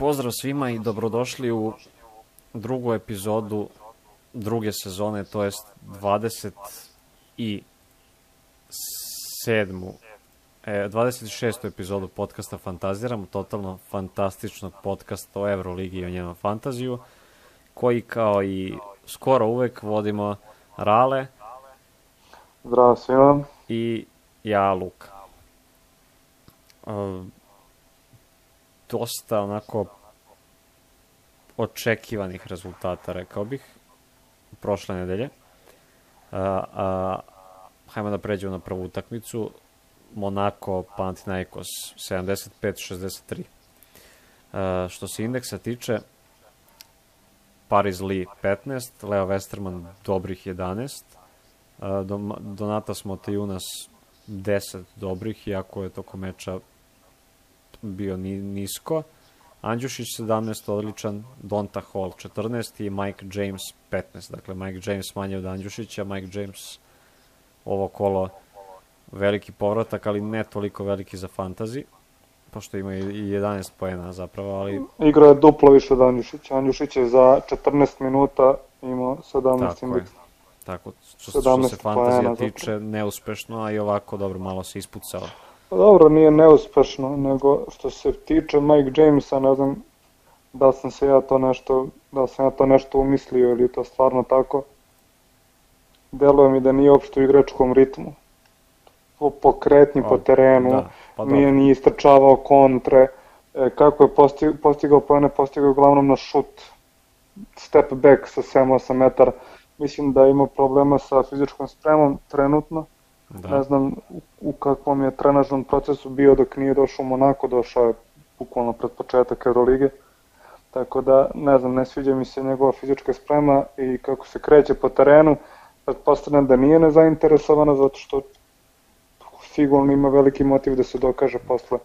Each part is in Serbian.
Pozdrav svima i dobrodošli u drugu epizodu druge sezone, to jest 20 i sedmu, e, 26. epizodu podcasta Fantaziram, totalno fantastičnog podcasta o Euroligi i o njenom fantaziju, koji kao i skoro uvek vodimo Rale Zdravo svima. i ja Luka. E, dosta onako očekivanih rezultata, rekao bih, prošle nedelje. A, a, hajmo da pređemo na prvu utakmicu. Monako Panathinaikos 75-63. A, što se indeksa tiče, Paris Lee 15, Leo Westerman dobrih 11, a, Dom- Donatas Motejunas 10 dobrih, iako je toko meča bio ni, nisko. Andjušić 17 odličan, Donta Hall 14 i Mike James 15. Dakle, Mike James manje od Andjušića, Mike James ovo kolo veliki povratak, ali ne toliko veliki za fantazi, pošto ima i i 11 poena zapravo, ali Igra je duplo više od Anjušića. Anjušić je za 14 minuta imao 17 tako je. indeks. Tako, što, što 17 se fantazija tiče, neuspešno, a i ovako dobro, malo se ispucao. Pa dobro, nije neuspešno, nego što se tiče Mike Jamesa, ne znam da sam se ja to nešto, da sam ja to nešto umislio ili to stvarno tako. Deluje mi da nije uopšte u igračkom ritmu. Po, po kretnji, po terenu, da, pa nije dobro. ni istrčavao kontre. E, kako je posti, postigao pojene, postigao uglavnom na šut, step back sa 7-8 metara. Mislim da ima problema sa fizičkom spremom trenutno. Da. Ne znam u- u kakvom je trenažnom procesu bio dok nije došao u Monako, došao je bukvalno pred početak Eurolige. Tako da, ne znam, ne sviđa mi se njegova fizička sprema i kako se kreće po terenu. Pretpostavljam da nije nezainteresovana zato što sigurno ima veliki motiv da se dokaže posle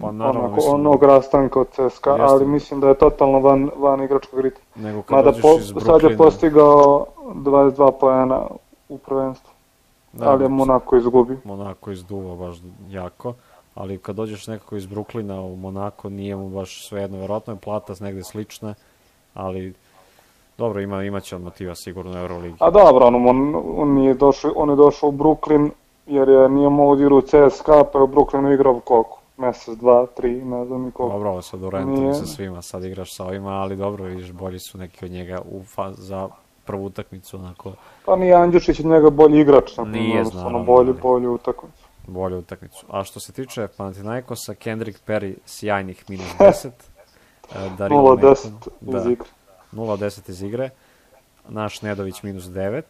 Pa naravno, onako, mislim, onog rastanka od CSKA, Jeste. ali mislim da je totalno van, van igračkog ritma. nego kad Mada po, iz sad je Brooklyna, postigao 22 poena u prvenstvu, da, ali je Monako izgubio. Monako izduva baš jako, ali kad dođeš nekako iz Bruklina u Monako, nije mu baš svejedno, verovatno je plata negde slična, ali dobro, ima, imaće on motiva sigurno u Euroligi. A dobro, on, on, on, nije došao, on je došao u Brooklyn jer je nije mogao da igra u CSKA, pa je u Brooklynu igrao koliko? Mesec, dva, tri, ne znam ni koliko. Dobro, ovo sad u Nije. sa svima, sad igraš sa ovima, ali dobro, vidiš, bolji su neki od njega u fa za prvu utakmicu, onako, Pa nije Andjušić od njega bolji igrač, na primjer, naravno, bolju, bolju utakmicu. bolju utakmicu. A što se tiče Panathinaikosa, Kendrick Perry sjajnih minus 10, e, Dario 0-10 Macon, iz da, igre. 0-10 iz igre, naš Nedović minus 9,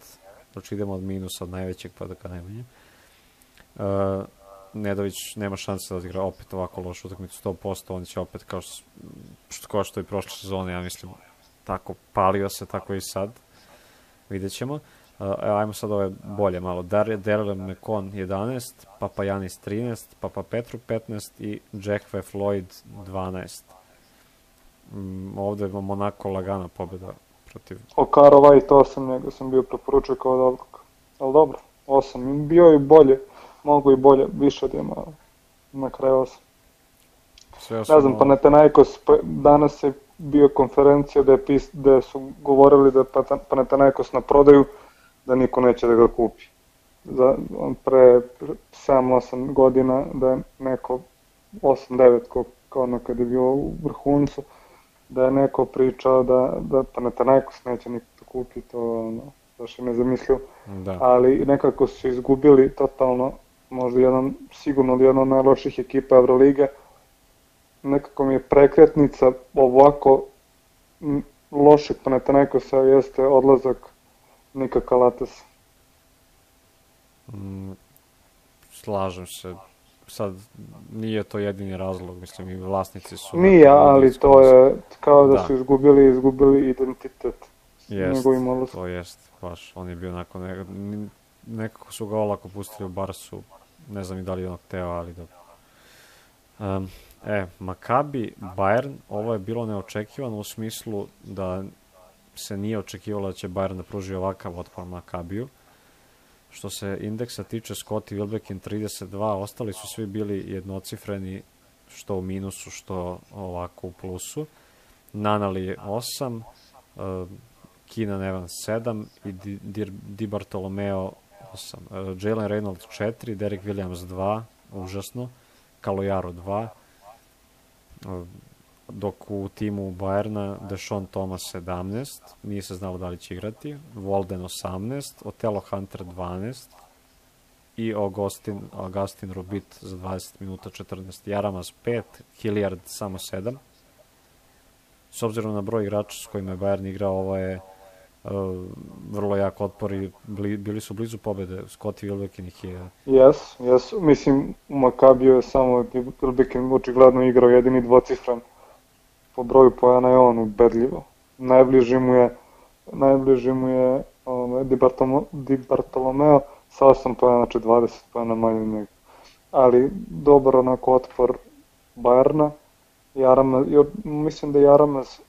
znači idemo od minusa od najvećeg pa do ka najmanje. Uh, Nedović nema šanse da odigra opet ovako lošu utakmicu 100%, on će opet kao što, što, kao što i prošle sezone, ja mislim, tako palio se, tako i sad. Vidjet ćemo. Uh, ajmo sad ove bolje malo. Dar Daryl Mekon 11, Papa Janis 13, Papa Petru 15 i Jackve Floyd 12. Mm, ovde je Monako lagana pobjeda protiv Okaro White 8, njega sam bio preporučio kao dobrog. Ali dobro, 8, bio je bolje, mogu i bolje, više od ima na kraju 8. sve Ne znam, osnovno- Panathinaikos, pa danas je bio konferencija da, je pis, da su govorili da je Panathinaikos na prodaju, da niko neće da ga kupi. Za, on pre 7-8 godina da je neko 8-9 kao, kao ono kad je bio u vrhuncu, da je neko pričao da, da Panathinaikos neće niko da kupi, to ono, baš je nezamislivo Da, ali nekako su izgubili totalno, možda jedan, sigurno jedna od najloših ekipa Evrolige. Nekako mi je prekretnica ovako lošeg Panathinaikosa jeste odlazak Nika Kalates. mm, slažem se. Sad, nije to jedini razlog, mislim, i vlasnici su... Nije, ali to je kao da, Da. su izgubili, izgubili identitet Jest, njegovim odlaskom. to jest, baš, on je bio onako, ne, nekako su ga olako pustili u Barsu, ne znam i da li je on hteo, ali dobro. Um, e, Maccabi, Bayern, ovo je bilo neočekivano u smislu da se nije očekivalo da će Bayern da pruži ovakav otpor Maccabiju. Što se indeksa tiče, Scotty Wilbekin 32, ostali su svi bili jednocifreni što u minusu, što ovako u plusu. Nanali 8, uh, Keenan Evans 7 i Di, Di, Di Bartolomeo 8. Uh, Jalen Reynolds 4, Derek Williams 2, užasno. Kalojaro 2. Dok u timu Bayerna Deshaun Thomas 17, nije se znalo da li će igrati, Walden 18, Otelo Hunter 12 i Augustin, Augustin Rubit za 20 minuta 14, Jaramas 5, Hilliard samo 7. S obzirom na broj igrača s kojima je Bayern igrao, ovo je vrlo jak otpor i bili, bili su blizu pobede. Scottie Wilbekin ih je... Jes, jes. Mislim, u Makabiju je samo Wilbekin očigledno igrao jedini dvocifran po broju pojena je on ubedljivo. Najbliži mu je najbliži mu je um, Di, Bartolomeo, Di Bartolomeo sa 8 pojena, znači 20 pojena manje njega. Ali dobar onako otpor Bajerna. Jarama, mislim da Jaramas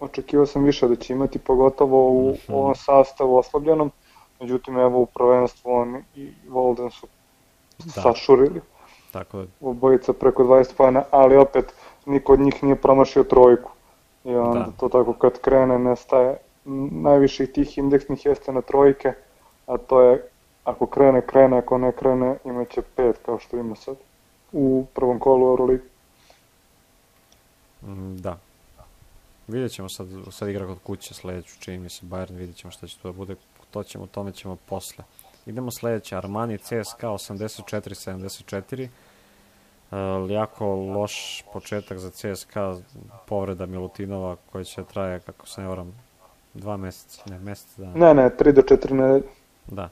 očekivao sam više da će imati, pogotovo u mm -hmm. ovom sastavu oslabljenom. Međutim, evo u prvenstvu on i Volden su da. sašurili. Tako je. Obojica preko 20 pojena, ali opet niko od njih nije promašio trojku. I onda da. to tako kad krene nestaje. Najviše tih indeksnih jeste na trojke, a to je ako krene, krene, ako ne krene, imaće pet kao što ima sad u prvom kolu Euroligi. Mm, da. Vidjet ćemo sad, sad igra kod kuće sledeću, čini mi se Bayern, vidjet ćemo šta će to da bude, to ćemo, tome ćemo posle. Idemo sledeće, Armani CSKA 84-74, Uh, jako loš početak za CSKA, povreda Milutinova koja će traje, kako se ne varam, dva meseca, ne, mesec dana. Ne, ne, tri do četiri nedelje. Da.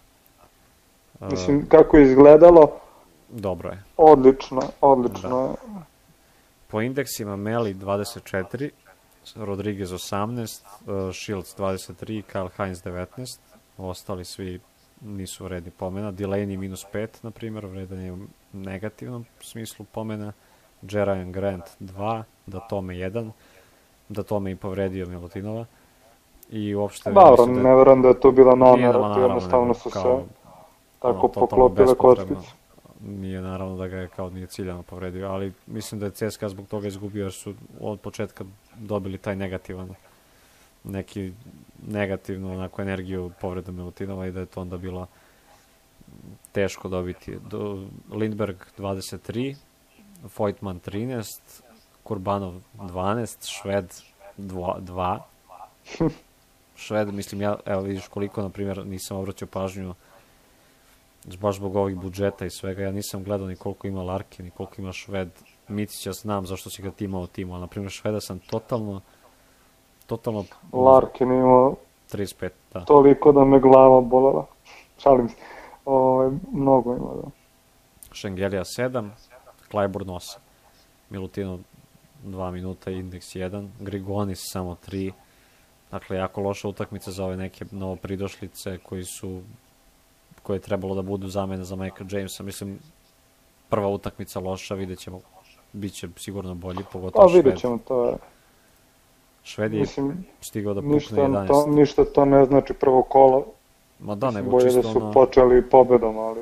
Uh, Mislim, kako je izgledalo, dobro je. Odlično, odlično da. Po indeksima Meli 24, Rodriguez 18, uh, Shields 23, Kyle Hines 19, ostali svi nisu vredni pomena. Delaney minus 5, na primjer, vredan je u negativnom smislu pomena. Jerajan Grant 2, da tome 1, da tome i povredio Milutinova. I uopšte... Dobro, da ne verujem da je to bila namera, jednostavno su se tako poklopile kockice. Nije naravno da ga je kao nije ciljano povredio, ali mislim da je CSKA zbog toga izgubio jer su od početka dobili taj negativan neki negativnu onako energiju povreda Milutinova i da je to onda bilo teško dobiti. Do, Lindberg 23, Vojtman 13, Kurbanov 12, Šved 2. Šved, mislim, ja, evo vidiš koliko, na primjer, nisam obraćao pažnju baš zbog ovih budžeta i svega, ja nisam gledao ni koliko ima Larkin, ni koliko ima Šved. Micića znam zašto si ga ti imao timu, ali na primjer Šveda sam totalno totalno... Larkin imao 35, da. Toliko da me glava bolela. Šalim se. Ovaj, mnogo ima, da. Šengelija 7, Klajburn 8. Milutino 2 minuta, indeks 1. Grigonis samo 3. Dakle, jako loša utakmica za ove neke novo pridošlice koji su koje je trebalo da budu zamene za Michael Jamesa. Mislim, prva utakmica loša, vidjet ćemo, bit će sigurno bolji, pogotovo Šved. A vidjet ćemo, to je Šved je Mislim, stigao da pukne ništa 11. To, ništa to ne znači prvo kolo. Ma da, nego bolje čisto da su ono... počeli pobedom, ali...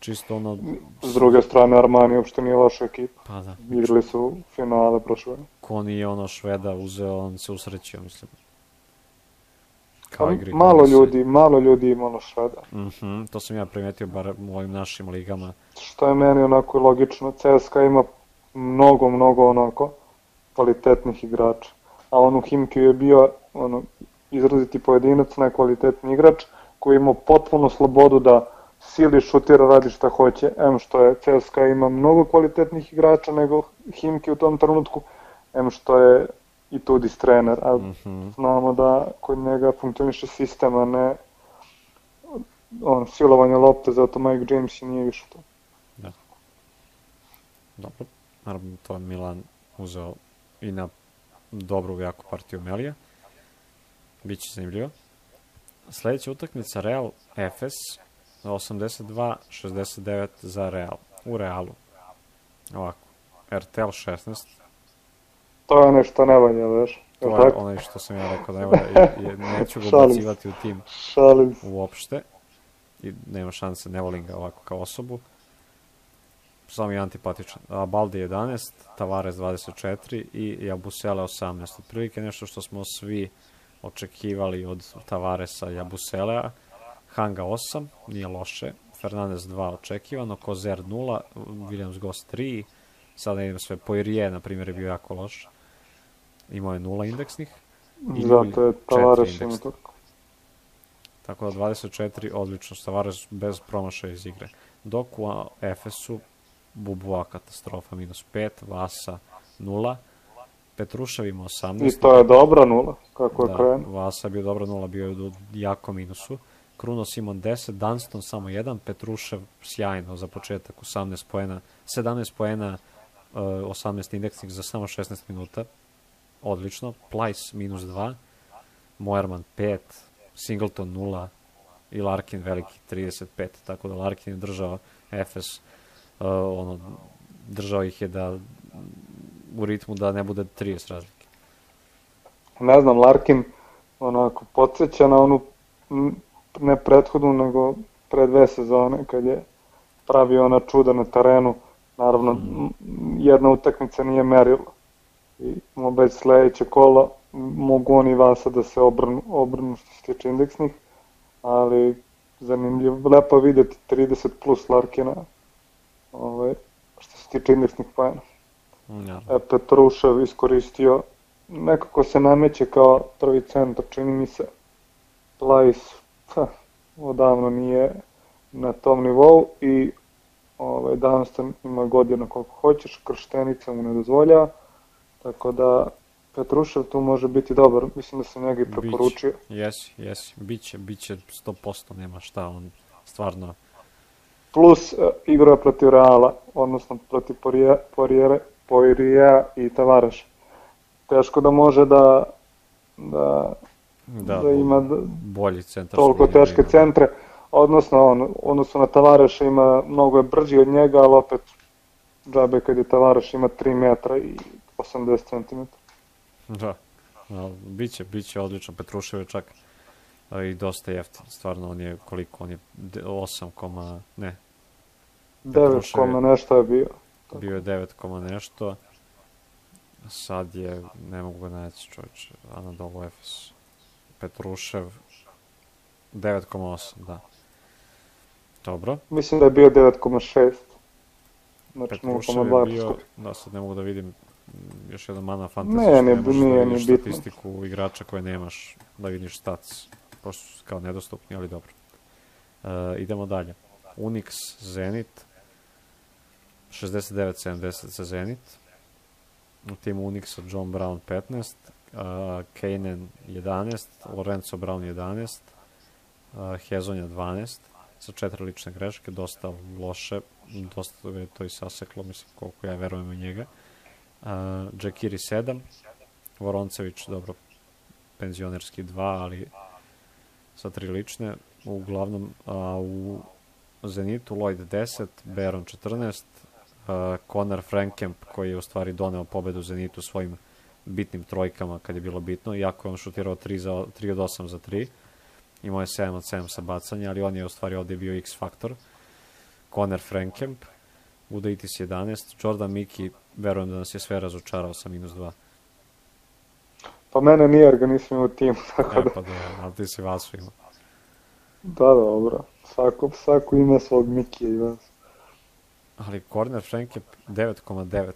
Čisto ono... S druge strane, Armani uopšte nije loša ekipa. Pa da. Igrali su finale prošle. Ko nije ono Šveda uzeo, on se usrećio, mislim. Kao igri. Malo ljudi, malo ljudi imalo Šveda. Mhm, mm -hmm, to sam ja primetio bar u ovim našim ligama. Što je meni onako logično, CSKA ima mnogo, mnogo onako kvalitetnih igrača a on u Himkiju je bio ono, izraziti pojedinac, najkvalitetni igrač, koji ima potpuno slobodu da sili, šutira, radi šta hoće. Em što je CSKA ima mnogo kvalitetnih igrača nego Himki u tom trenutku, em što je i Tudis trener, a mm -hmm. znamo da kod njega funkcioniše sistem, a ne on, silovanje lopte, zato Mike James i nije više to. Da. Dobro, naravno to je Milan uzeo i na dobru jako partiju Melija. Biće zanimljivo. Sledeća utakmica Real Efes 82-69 za Real. U Realu. Ovako. RTL 16. To je nešto ne valja, veš. To je ono što sam ja rekao da ne valja. I, neću ga bacivati u tim Šalim. uopšte. I nema šanse, ne volim ga ovako kao osobu. samo je antipatičan. A Baldi 11, Tavares 24 i Jabusele 18. Otprilike nešto što smo svi očekivali od Tavaresa i Jabuselea. Hanga 8, nije loše. Fernandez 2 očekivano, Kozer 0, Williams Goss 3, sada idem sve, Poirier, na primjer, je bio jako loš. Imao je nula indeksnih. I Zato je četiri Tavares ima toliko. Tako da 24, odlično, Tavares bez promašaja iz igre. Dok u Efesu Bubua katastrofa, minus 5, Vasa 0, Petrušev ima 18. I to je dobra nula, kako je da, krenuo. Vasa je bio dobro nula, bio je u jako minusu. Kruno Simon 10, Dunston samo 1, Petrušev sjajno za početak 18 poena, 17 poena, uh, 18 indeksnih za samo 16 minuta. Odlično. Plajs minus 2, Moerman 5, Singleton 0 i Larkin veliki 35, tako da Larkin je držao Efes, uh, ono, držao ih je da u ritmu da ne bude 30 razlike. Ne znam, Larkin onako podsjeća na onu ne prethodnu, nego pre dve sezone kad je pravio ona čuda na terenu. Naravno, m, jedna utakmica nije merila. I već sledeće kola mogu oni Vasa da se obrnu, obrnu što se tiče indeksnih, ali zanimljivo, lepo videti 30 plus Larkina ovaj, što se tiče indeksnih pojena. Ja. E, Petrušev iskoristio, nekako se nameće kao prvi centar, čini mi se. Plajs, ha, odavno nije na tom nivou i ovaj, Dunstan ima godina koliko hoćeš, krštenica mu ne dozvoljava, tako da Petrušev tu može biti dobar, mislim da sam njega i preporučio. Jesi, jesi. Biće, biće 100%, nema šta, on stvarno... Plus uh, igra protiv Reala, odnosno protiv Poirier, Poirier, Poirier i Tavareša. Teško da može da, da, Da, da, ima d- bolji centar. toliko teške igra. centre, odnosno on, odnosno na Tavareša ima, mnogo je brži od njega, ali opet džabe kad je Tavareš ima 3 metra i 80 cm. Da. da biće, biće odlično. Petrušev je čak i dosta jeftin. Stvarno, on je koliko? On je de- 8, koma- ne, 9 Petrušev je- koma nešto je bio. Tako. bio je 9, koma nešto. Sad je, ne mogu ga naći čovječe, Anadolu Efes. Petrušev, 9,8, da. Dobro. Mislim da je bio 9,6. Znači Petrušev je 0,2 bio, da sad ne mogu da vidim još jedan mana fantasy, Ne, što ne, možeš nije da vidiš bitno. statistiku igrača koje nemaš, da vidiš stats, pošto su kao nedostupni, ali dobro. Uh, idemo dalje. Unix, Zenit, 69-70 za Zenit. U timu Unixa John Brown 15, uh, Kanen 11, Lorenzo Brown 11, uh, Hezonja 12, sa četiri lične greške, dosta loše, dosta je to i saseklo, mislim, koliko ja verujem u njega. Uh, Džakiri 7, Voroncević, dobro, penzionerski 2, ali sa tri lične. Uglavnom, a, u Zenitu Lloyd 10, Baron 14, uh, Conor Frankamp koji je u stvari doneo pobedu Zenitu svojim bitnim trojkama kad je bilo bitno, iako je on šutirao 3, za, 3 od 8 za 3. Imao je 7 od 7 sa bacanja, ali on je u stvari ovde bio X faktor. Conor Frankamp, Udaitis 11, Jordan Miki, verujem da nas je sve razočarao sa minus 2. Pa mene nije, jer ga nisam imao u timu, tako E, da, pa da, ali ti si vas ima. da, dobro. Svako, svako ima svog Mikija i vas. Ali Corner Frankamp 9,9.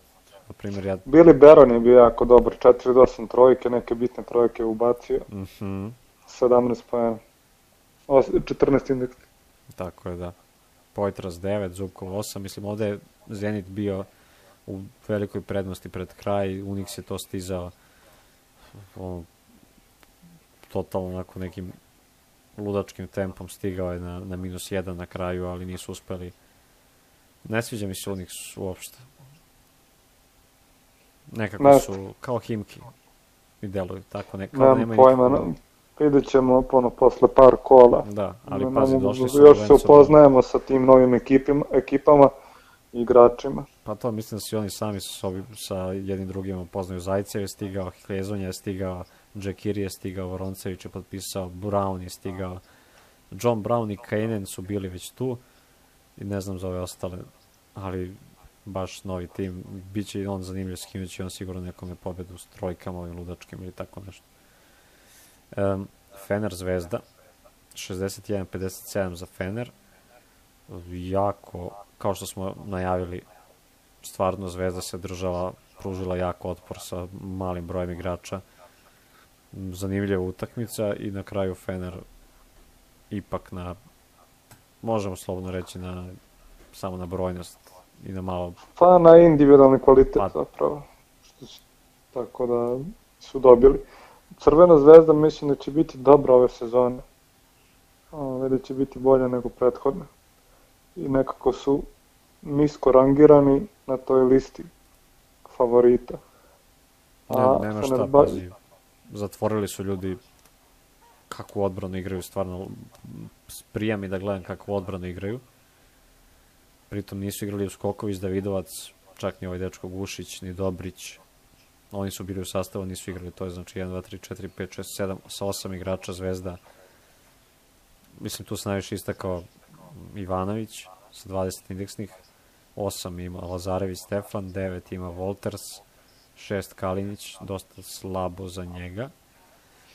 Na primjer, ja... Billy Baron je bio jako dobar, 4 od 8 trojke, neke bitne trojke ubacio, Mhm, 17 pojena. 14 indeks. tako je, da. Poitras 9, Zubkov 8. Mislim, ovde je Zenit bio u velikoj prednosti pred kraj. Unix je to stizao ono, totalno onako nekim ludačkim tempom stigao je na, na minus 1 na kraju, ali nisu uspeli. Ne sviđa mi se Unix uopšte. Nekako Ne. su kao Himki i deluju tako, ne, kao Nemam nemaju pojma, no, vidjet ćemo ono posle par kola. Da, ali pazi, došli su Još se upoznajemo sa tim novim ekipima, ekipama igračima. Pa to mislim da su oni sami sa, sobi, sa jednim drugim upoznaju Zajcev je stigao, Klezonja je stigao, Džekiri je stigao, Voroncević je potpisao, Brown je stigao, John Brown i Kainen su bili već tu i ne znam za ove ostale, ali baš novi tim. Biće i on zanimljiv, skinući on sigurno nekome pobedu s trojkama ovim ludačkim ili tako nešto. Um, Fener Zvezda, 61-57 za Fener. Jako, kao što smo najavili, stvarno Zvezda se država, pružila jako otpor sa malim brojem igrača. Zanimljiva utakmica i na kraju Fener ipak na možemo slobodno reći na samo na brojnost i na malo Pa na individualni kvalitet Pa- zapravo. Tako da su dobili. Crvena zvezda mislim da će biti dobra ove sezone. Ove, da će biti bolja nego prethodne. I nekako su nisko rangirani na toj listi favorita. A ne, nema šta, Fenerbahce- pazi. Zatvorili su ljudi kakvu odbranu igraju, stvarno prija mi da gledam kakvu odbranu igraju. Pritom nisu igrali Uskoković, Davidovac, čak ni ovaj dečko Gušić, ni Dobrić. Oni su bili u sastavu, nisu igrali, to je znači 1, 2, 3, 4, 5, 6, 7, sa 8 igrača Zvezda. Mislim, tu se najviše istakao Ivanović sa 20 indeksnih, 8 ima Lazarević Stefan, 9 ima Volters, 6 Kalinić, dosta slabo za njega.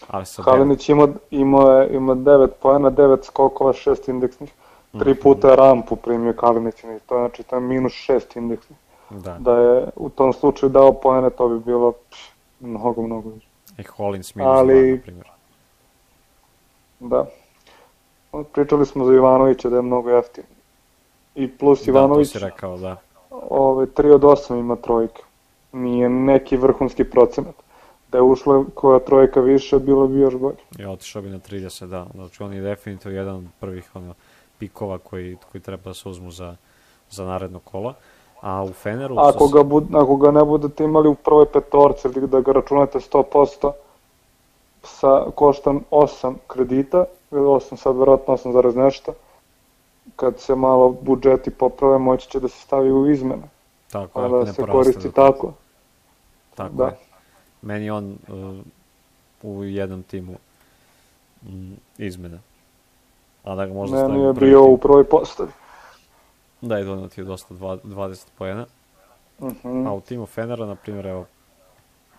Ali sa Kalinić ima, ima, ima 9 poena, 9 skokova, 6 indeksnih. Tri Mhm. puta rampu primio Kalinić, to je, znači to je minus 6 indeksnih. Da, Da je u tom slučaju dao poene, to bi bilo pš, mnogo, mnogo više. i Hollins minus ali- 2, na primjer. Da. Pričali smo za Ivanovića da je mnogo jeftin. I plus Da, to Ivanović, si rekao, da. ove, 3 od 8 ima trojke. Nije neki vrhunski procenat. Da je ušla koja trojka više, bilo bi još bolje. I otišao bi na 30, da. Znači, on je definitivno jedan od prvih ono, pikova koji, koji treba da se uzmu za, za naredno kola. A u Feneru... Ako ga, bud, ako ga ne budete imali u prvoj petorci ili da ga računate 100%, sa, košta 8 kredita, ili 8 sad verovatno 8 zarez nešto, kad se malo budžeti poprave, moći će da se stavi u izmene, tako, ako da ne se koristi tako. Tako Da. je. Meni on uh, u jednom timu mm, izmena. A da ga možda Meni je bio tim. u prvoj postavi. Da, i donio ti je dosta dva- 20 poena. Mhm. A u timu Fenera, na primjer, evo,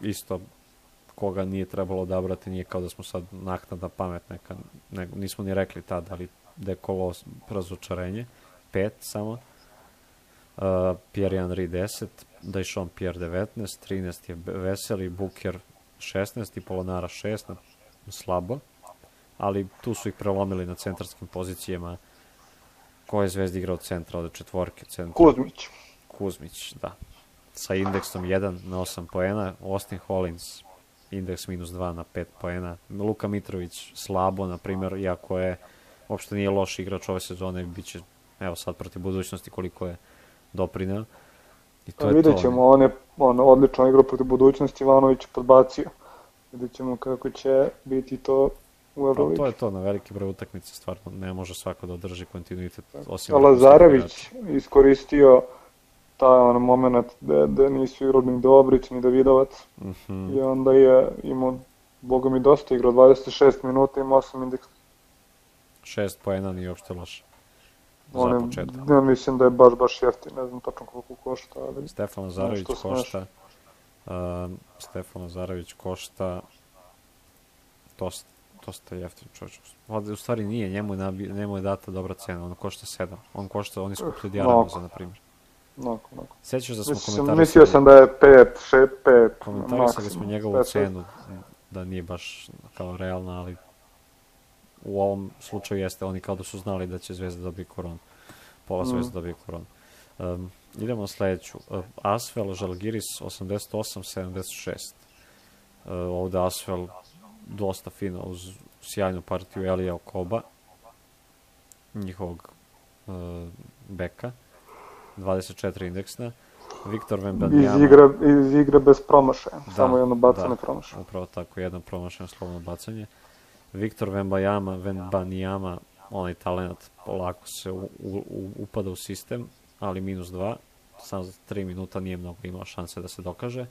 isto koga nije trebalo odabrati, nije kao da smo sad naknadna pamet neka, nego nismo ni rekli tad, ali da je kovo razočarenje, pet samo, uh, Pierre Henry 10, Dajšon Pierre 19, 13 je Veseli, Buker 16 i Polonara 6, na, slabo, ali tu su ih prelomili na centarskim pozicijama, ko je zvezda igrao centra od četvorke centra? Kuzmić. Kuzmić, da. Sa indeksom 1 na 8 poena, Austin Hollins indeks minus 2 na 5 poena, Luka Mitrović slabo, na primjer, iako je uopšte nije loš igrač ove sezone, bit će, evo sad protiv budućnosti koliko je doprineo. I to je Vidjet to. ćemo, on je on, odlično igrao protiv budućnosti, Ivanović je podbacio. Vidjet ćemo kako će biti to u Pa, Euroligi. to je to, na veliki broj utakmica stvarno ne može svako da održi kontinuitet. Osim A Lazarević iskoristio taj on moment da, da nisu igrali ni Dobrić ni Davidovac Mhm. i onda je imao Boga mi dosta igrao, 26 minuta ima 8 indeks. Šest poena nije uopšte loše. On Za početak. ja mislim da je baš baš jeftin, ne znam tačno koliko košta, ali Stefan Lazarević košta um, Stefan Lazarević košta dosta, dosta jeftin čovječ. U stvari nije, njemu je, nabi, njemu je data dobra cena, on košta 7. On košta, on je skuplji od Mnogo. Jaramuza, na primjer. onako, onako. Sjećaš da smo Mislim, komentarisali, mislio sam da je 5, 6, 5, komentarisali smo njegovu cenu, da nije baš kao realna, ali u ovom slučaju jeste, oni kao da su znali da će Zvezda dobije koronu. Pola Mm. Zvezda dobije koronu. Um, idemo na sledeću. Uh, Asvel, Žalgiris 88-76. Uh, ovde Asvel dosta fino uz sjajnu partiju Elija Okoba, njihovog uh, beka, 24 indeksna. Viktor Iz Vembanjama. igre, iz igre bez promašaja, Da, samo jedno bacanje da. promašaja. Upravo tako, jedno promašeno slobodno bacanje. Viktor Vembanjama, Vembanjama, onaj talent polako se u, u, upada u sistem, ali minus dva. Sam za 3 minuta nije mnogo imao šanse da se dokaže.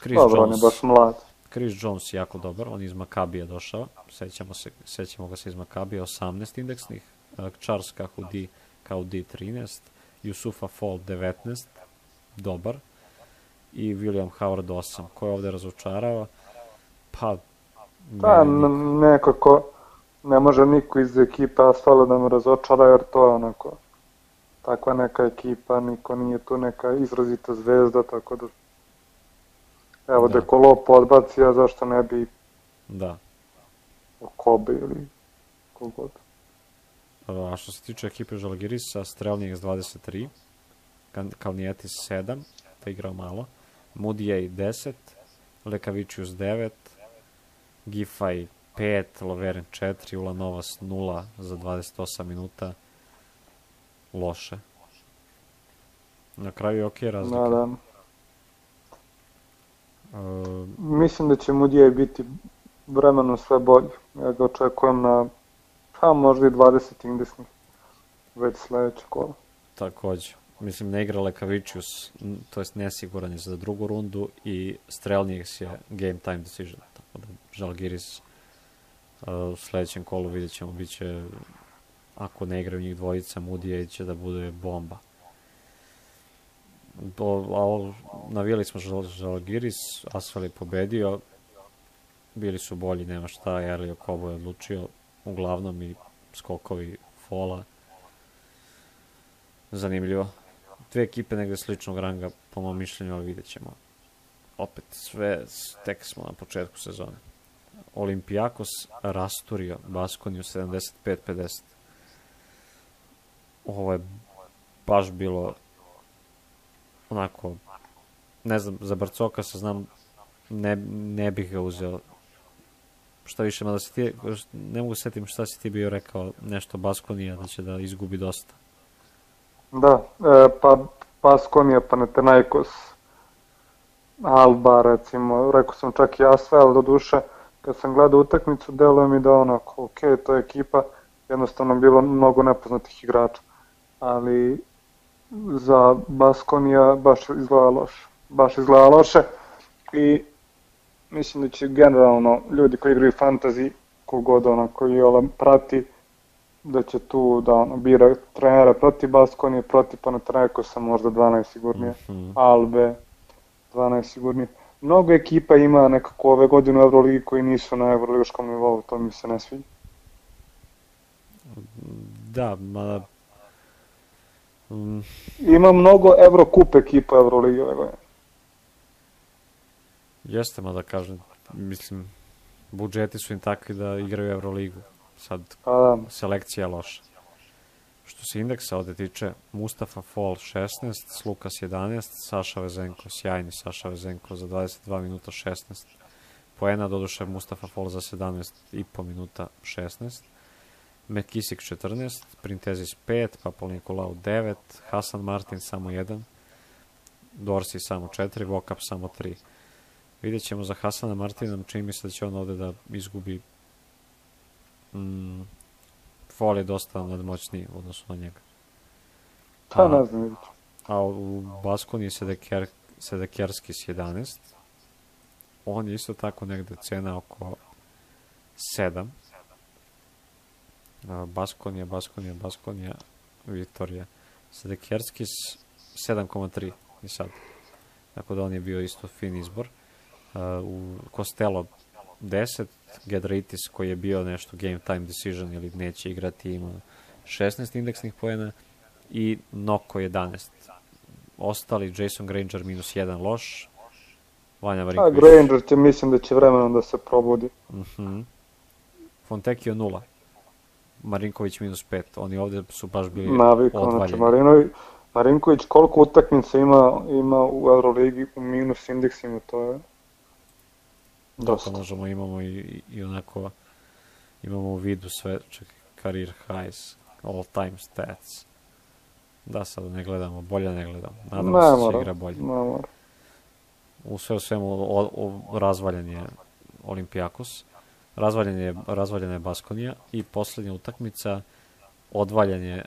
Chris Dobro, on je Jones, baš mlad. Chris Jones je jako dobar, on je iz Makabija došao, sećamo, se, sećamo ga se iz Makabija, 18 indeksnih, uh, Charles Kahudi, Kahudi 13, Yusufa Fall 19, dobar i William Howard 8. Ko je ovde razočarava? Pa, Pa, nekako ne može niko iz ekipe Asfala da me razočara jer to je onako takva neka ekipa, niko nije tu neka izrazita zvezda, tako da evo Da. da. Dekolopo odbaci, a zašto ne bi Da. Kobe ili kogod. A što se tiče ekipe Žalgirisa, Strelnijeks 23, Kan- Kalnijetis 7, da igrao malo, Mudijej 10, Lekavičius 9, Gifaj 5, Loveren 4, Ulanovas 0 za 28 minuta. Loše. Na kraju je ok razlika. Da, da. E, Mislim da će Mudije biti vremenom sve bolji. Ja ga očekujem na pa možda i 20 indeksnih već sledeće kola. takođe. Mislim, ne igra Lekavičius, to jest nesiguran je za drugu rundu i Strelnijeks je game time decision. Tako da Žalgiris uh, u sledećem kolu vidjet ćemo, bit će, ako ne igraju njih dvojica, Mudije će da bude bomba. Do, a ovo- navijali smo Žal, Žalgiris, Asfal je pobedio, bili su bolji, nema šta, Erlio Kobo je odlučio, uglavnom i skokovi fola. Zanimljivo. Dve ekipe negde sličnog ranga, po mom mišljenju, ali vidjet ćemo. Opet, sve, tek smo na početku sezone. Olimpijakos rasturio Baskoniju 75-50. Ovo je baš bilo onako, ne znam, za Barcoka se znam, ne, ne bih ga uzeo. Šta više, mada si ti, ne mogu setim šta si ti bio rekao, nešto Baskonija da će da izgubi dosta. Da, e, pa Paskonija, Panathinaikos, Alba recimo, rekao sam čak i Asvel do duše, kad sam gledao utakmicu, deluje mi da onako, ok, to je ekipa, jednostavno bilo mnogo nepoznatih igrača, ali za Baskonija baš izgleda loše, baš izgleda loše i mislim da će generalno ljudi koji igraju fantasy, kogod ono koji ovaj prati, da će tu da ono, bira trenera protiv Baskonije, protiv Panathinaikosa možda 12 sigurnije, Mhm. Albe 12 sigurnije. Mnogo ekipa ima nekako ove godine u Euroligi koji nisu na Euroligaškom nivou, to mi se ne sviđa. Da, mada... Mm, Ima mnogo Eurocup ekipa Euroligi ove godine. jeste, mada kažem, mislim, budžeti su im takvi da igraju Euroligu. Sad, Pa da, selekcija je loša. Što se indeksa ovde tiče, Mustafa Fall 16, Slukas 11, Saša Vezenko, sjajni Saša Vezenko za 22 minuta 16 poena, doduše Mustafa Fall za 17 i po minuta 16, Mekisik 14, Printezis 5, Papal Nikolau 9, Hasan Martin samo 1, Dorsi samo 4, Vokap samo 3. Vidjet ćemo za Hasana Martina, čini mi se da će on ovde da izgubi mm, Fall je dosta nadmoćniji u odnosu na njega. pa A- ne znam, ću. A u Baskoni je Sedeker, Sedekerskis 11. On je isto tako negde cena oko 7. A, Baskonija, Baskonija, Baskonija, Viktorija. Sedekerskis 7,3 i sad. Tako da on je bio isto fin izbor. U Costello 10, Gedritis koji je bio nešto game time decision ili neće igrati ima 16 indeksnih poena i Noko 11. Ostali Jason Granger minus 1 loš, Vanja A Marinković. Granger će, mislim da će vremenom da se probudi. Mhm. Fontekio 0. Marinković minus 5. Oni ovde su baš bili Navikao, znači odvaljeni. Marinović, Marinković koliko utakmica ima, ima u Euroligi u minus indeksima, to je Dosta možemo, imamo i, i, onako imamo u vidu sve, čekaj, career highs, all time stats. Da, sad ne gledamo, bolje ne gledamo. Nadam Ne se da će igra bolje. ne mora. u sve u svemu o, o, razvaljen je Olimpijakos, razvaljen je, razvaljena je Baskonija i poslednja utakmica odvaljen je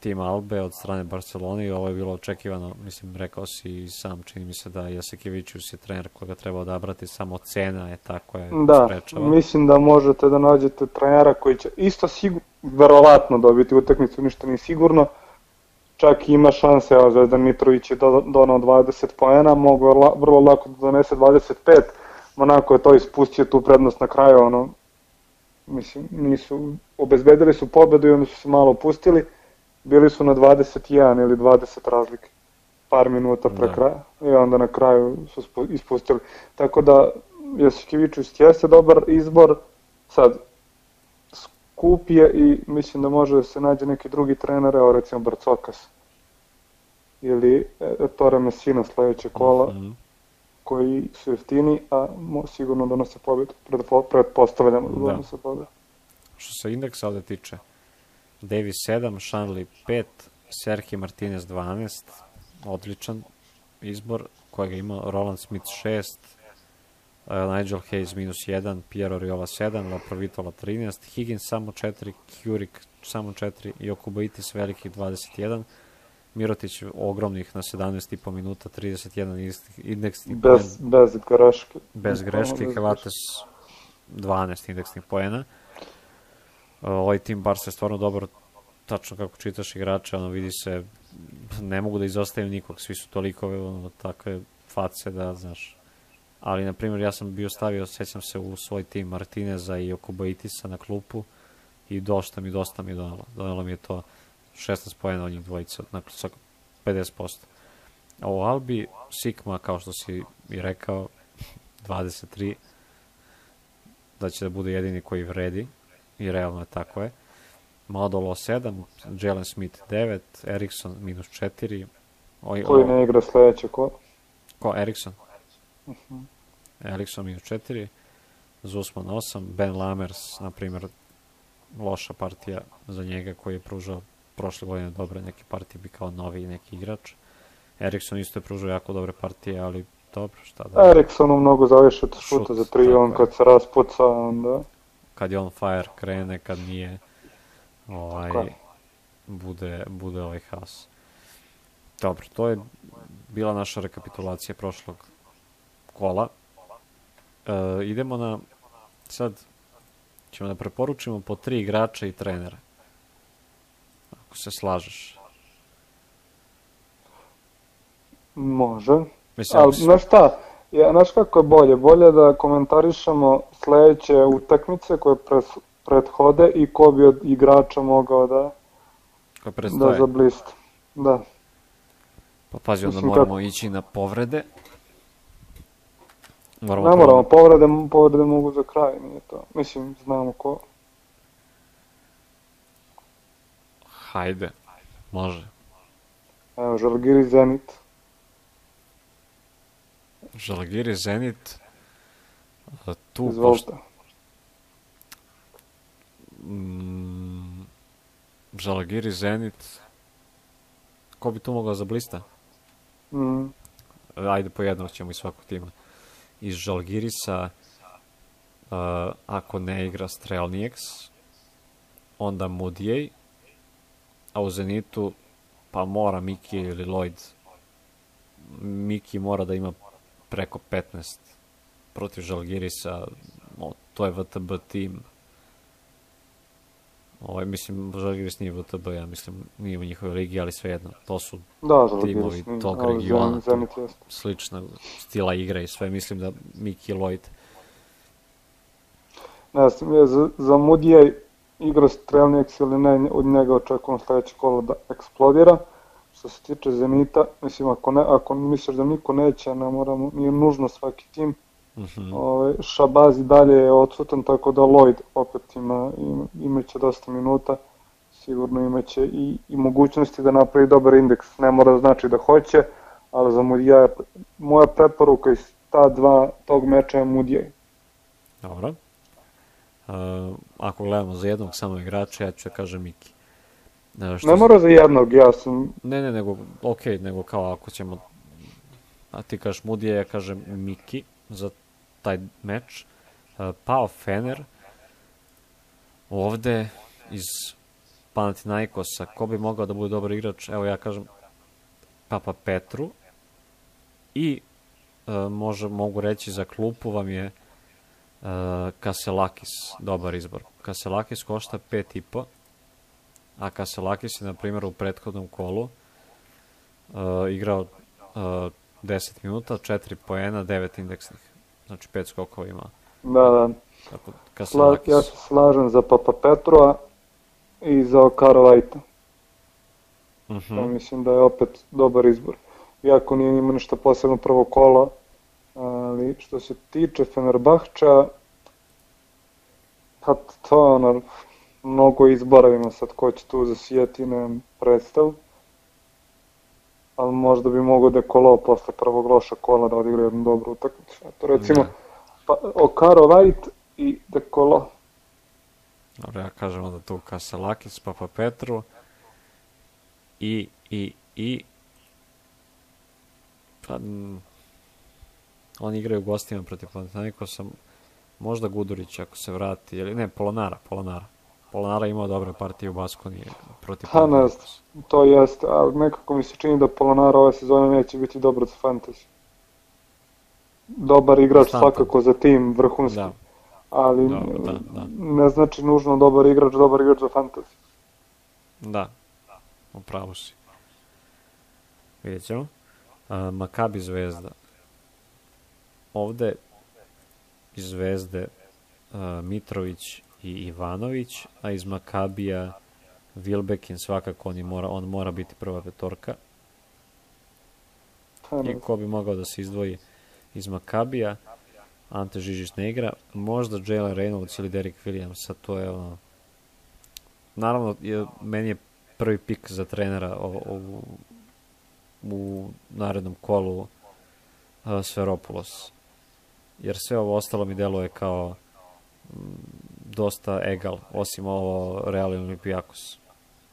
tim Albe od strane Barcelone i ovo je bilo očekivano, mislim, rekao si i sam, čini mi se da Jasikevićus je trener koga treba odabrati, samo cena je ta koja je Da, sprečava. mislim da možete da nađete trenera koji će isto sigur, verovatno dobiti utakmicu, ništa nije sigurno, čak ima šanse, evo Zvezdan Mitrović je do, donao 20 poena, mogu la, vrlo lako da donese 25, Monako je to ispustio tu prednost na kraju, ono, mislim, nisu, obezbedili su pobedu i onda su se malo opustili, bili su na 21 ili 20 razlike, par minuta pre da. kraja, i onda na kraju su ispustili. Tako da, Josićevićus jeste dobar izbor, sad, skup je i mislim da može da se nađe neki drugi trener, evo recimo Barcokas ili Ettore Messina sledeće kola, mm -hmm. koji su jeftini, a sigurno donose pobedu, pretpostavljamo da, da donose pobedu. Što se indeksa ovde tiče, Davis 7, Shanley 5, Serhi Martinez 12, odličan izbor kojega ima Roland Smith 6, uh, Nigel Hayes minus 1, Piero Riola 7, Laprovitola 13, Higgins samo 4, Kjurik samo 4 i Okubaitis velikih 21, Mirotić ogromnih na 17,5 minuta, 31 indeksnih bez, bez greške. Bez greške, Helates 12 indeksnih poena. Ovaj tim bar se stvarno dobro tačno kako čitaš igrače, ono vidi se ne mogu da izostavim nikog, svi su toliko ono, takve face da, znaš, ali na primjer ja sam bio stavio, sećam se u svoj tim Martineza i Okobaitisa na klupu i dosta mi, dosta mi donalo. Donalo mi je to 16 pojena od njih dvojica, dakle sa 50%. A u Albi, Sikma, kao što si i rekao, 23, da će da bude jedini koji vredi, i realno je tako je. Madolo 7, Jalen Smith 9, Erickson minus 4. Oj, koji ne igra sledeće ko? Ko, Erickson? Uh -huh. Erickson minus 4, Zusman 8, Ben Lamers, na primjer, loša partija za njega koji je pružao prošle godine dobre neke partije bi kao novi neki igrač. Eriksson isto je pružao jako dobre partije, ali dobro, šta da... Erikssonu mnogo zaviše od šuta za tri, on kad se raspuca, onda... Kad je on fire krene, kad nije, ovaj, bude, bude ovaj haos. Dobro, to je bila naša rekapitulacija prošlog kola. E, idemo na, sad ćemo da preporučimo po tri igrača i trenera ako se slažeš. Može. Mislim, Ali, znaš šta, ja, znaš kako je bolje? Bolje da komentarišemo sledeće utakmice koje pres, prethode i ko bi od igrača mogao da, da zablist. Da. Pa pazi, onda Mislim, moramo kako... ići na povrede. Moramo ne moramo, povrede, povrede mogu za kraj, nije to. Mislim, znamo ko. Hajde, može. Evo, Žalgiri Zenit. Žalgiri Zenit. Tu Izvolite. Pošto... Mm, Žalgiri Zenit. Ko bi tu mogao za blista? Mm. Ajde, po jednog ćemo iz svakog tima. Iz Žalgirisa, uh, ako ne igra Strelnijeks, onda Mudijej, a u Zenitu pa mora Miki ili Lloyd Miki mora da ima preko 15 protiv Žalgirisa no, to je VTB tim Ovaj, mislim, Žalgiris nije VTB, ja mislim, nije u njihovoj ligi, ali svejedno, to su da, timovi tog regiona, slična stila igre i sve, mislim da Miki Lloyd. Ne znam, ja za, za Mudijaj igra strelnik ili ne, od njega očekujem sledeće kolo da eksplodira. Što se tiče Zenita, mislim, ako, ne, ako misliš da niko neće, ne moramo, nije nužno svaki tim. Mhm. -huh. Ove, ovaj, Šabazi dalje je odsutan, tako da Lloyd opet ima, ima, imaće dosta minuta. Sigurno imaće i, i mogućnosti da napravi dobar indeks. Ne mora znači da hoće, ali za Mudija, moja preporuka iz ta dva tog meča je Mudijaj. Dobro. Uh, ako gledamo za jednog samo igrača, ja ću da kažem Miki. Uh, što ne mora za jednog, ja sam... Ne, ne, nego, ok, nego kao ako ćemo... A ti kažeš Mudija, ja kažem Miki za taj meč. Pao Fener, ovde iz Panathinaikosa, ko bi mogao da bude dobar igrač? Evo ja kažem Papa Petru i uh, može, mogu reći za klupu vam je uh, Kaselakis, dobar izbor. Kaselakis košta 5,5, a Kaselakis je, na primjer, u prethodnom kolu uh, igrao uh, 10 minuta, 4 poena, 9 indeksnih. Znači 5 skokova ima. Da, da. Tako, Sla, Kaselakis. ja se slažem za Papa Petrova i za Okaro Vajta. Mhm. To mislim da je opet dobar izbor. Iako nije ima ništa posebno prvo kolo, ali što se tiče Fenerbahča, pa to ono, mnogo izbora ima sad ko će tu zasijeti, nemam predstav. Ali možda bi mogo da kolo posle prvog loša kola da odigra jednu dobru utakmicu. Eto recimo, Da. pa, Okaro Vajt i De Colo. Dobro, ja kažem onda tu Kaselakis, Papa Petru i, i, i pa, oni igraju gostima protiv Panathinaikosa, možda Gudurić ako se vrati, ili ne, Polonara, Polonara. Polonara imao dobre partije u Baskoniji protiv Pa, ne Panathinaikosa. To jeste, ali nekako mi se čini da Polonara ove sezone neće biti dobar za fantasy. Dobar igrač Konstantan. svakako za tim, vrhunski. Da, ali Dobro, da, da. ne znači nužno dobar igrač, dobar igrač za fantasy. da, upravo si. Vidjet ćemo. A, Makabi Zvezda. Ovde iz Zvezde a, Mitrović i Ivanović, a iz Makabija Vilbekin svakako on, mora, on mora biti prva petorka. I ko bi mogao da se izdvoji iz Makabija, Ante Žižić ne igra, možda Jalen Reynolds ili Derek Williams, a to je ono... Naravno, je, meni je prvi pik za trenera o, o, u narednom kolu uh, Sferopulos. Jer sve ovo ostalo mi deluje kao mm, dosta egal, osim ovo Real Olimpijakos.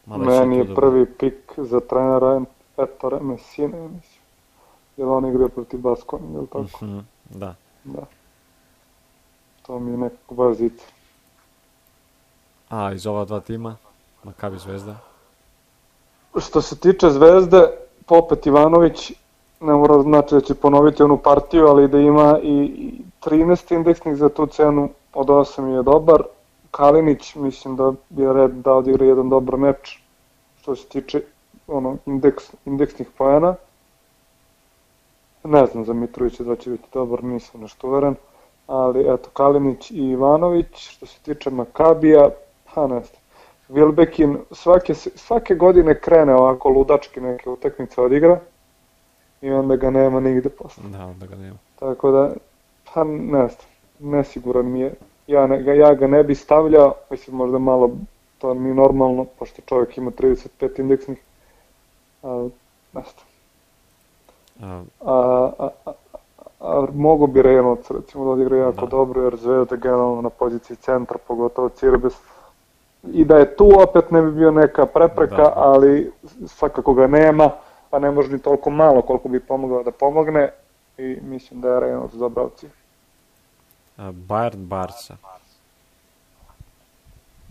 Meni je prvi pik za trenera Ettore Messina, ja mislim. Jer on igra protiv Baskoni, je li tako? Mhm, da. Da. To mi je nekako baš zica. A, iz ova dva tima, Makabi Zvezda. Što se tiče Zvezde, Popet Ivanović ne mora znači da će ponoviti onu partiju, ali da ima i 13 indeksnih za tu cenu od 8 je dobar. Kalinić mislim da je red da odigra jedan dobar meč što se tiče ono, indeks, indeksnih pojena. Ne znam za Mitrovića da će biti dobar, nisam nešto uveren. Ali eto, Kalinić i Ivanović, što se tiče Makabija, pa ne znam. Vilbekin svake, svake godine krene ovako ludački neke utakmice odigra i onda ga nema nigde posle. Da, onda ga nema. Tako da, pa ne znam, nesiguran mi je. Ja, ne, ga- ja ga ne bi stavljao, mislim možda malo to mi normalno, pošto čovjek ima 35 indeksnih, ali ne znam. A, A, a, a, a mogo bi Reynolds recimo da odigra jako Da. dobro, jer Zvezda generalno na poziciji centra, pogotovo Cirbes, i da je tu opet ne bi bio neka prepreka, Da. ali svakako ga nema, pa ne može ni toliko malo koliko bi pomogao da pomogne i mislim da je Reynolds dobra opcija. Bayern Barca.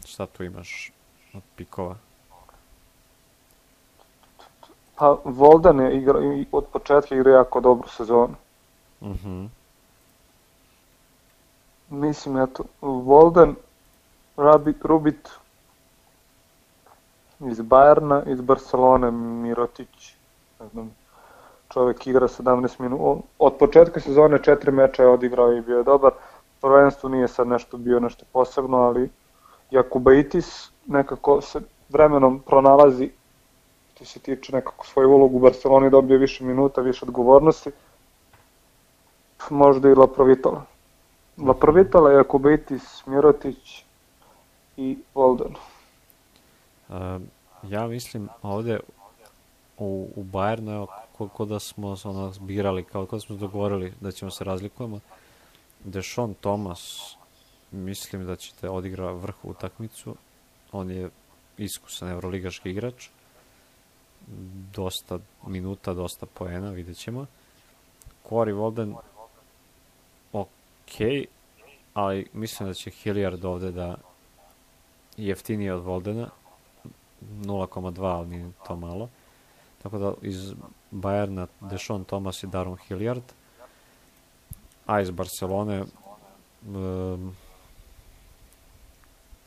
Šta tu imaš od pikova? Pa Voldan je igra, od početka igra jako dobru sezonu. Mhm. Mislim, eto, Volden, Rabit, Rubit iz Bajerna, iz Barcelone, Mirotić, ne znam, čovjek igra 17 minuta, od početka sezone četiri meča je odigrao i bio je dobar, prvenstvo nije sad nešto bio nešto posebno, ali Jakubaitis nekako se vremenom pronalazi što se tiče nekako svoju ulogu u Barceloni, dobio više minuta, više odgovornosti, možda i Laprovitola. Laprovitola, Jakubaitis, Mirotić i Volden. A, ja mislim ovde u, u Bayernu, evo, koliko da smo ono birali, kao da smo dogovorili da ćemo se razlikujemo, Dešon Thomas, mislim da ćete odigra vrhu utakmicu, on je iskusan evroligaški igrač, dosta minuta, dosta poena, vidjet ćemo. Corey Walden, ok, ali mislim da će Hilliard ovde da jeftinije od Voldena, 0,2, ali nije to malo. Tako da iz Bayerna Dešon Thomas i Daron Hilliard, a iz Barcelone um,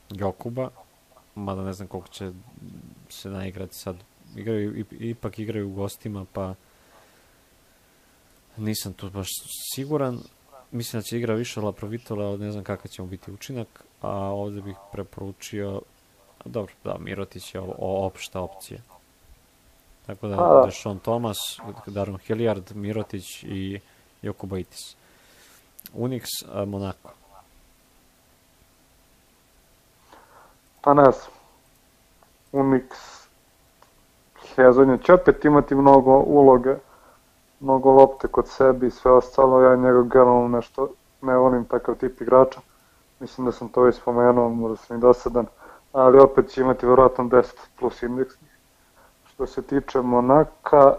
Jokuba, mada ne znam koliko će se naigrati sad igraju, ip- ipak igraju u gostima, pa nisam tu baš siguran. Mislim da će igra više Laprovitola, ali ne znam kakav će mu biti učinak, a ovde bih preporučio, dobro, da, Mirotić je o, o opšta opcija. Tako da. Dešon Thomas, Daron Hilliard, Mirotić i Jokubaitis. Unix, a, Monaco. Pa ne znam. Unix Hezonja će opet imati mnogo uloge, mnogo lopte kod sebi i sve ostalo. Ja njega generalno nešto ne volim takav tip igrača. Mislim da sam to već spomenuo, možda sam i dosadan. Ali opet će imati verovatno 10 plus indeksnih. Što se tiče Monaka,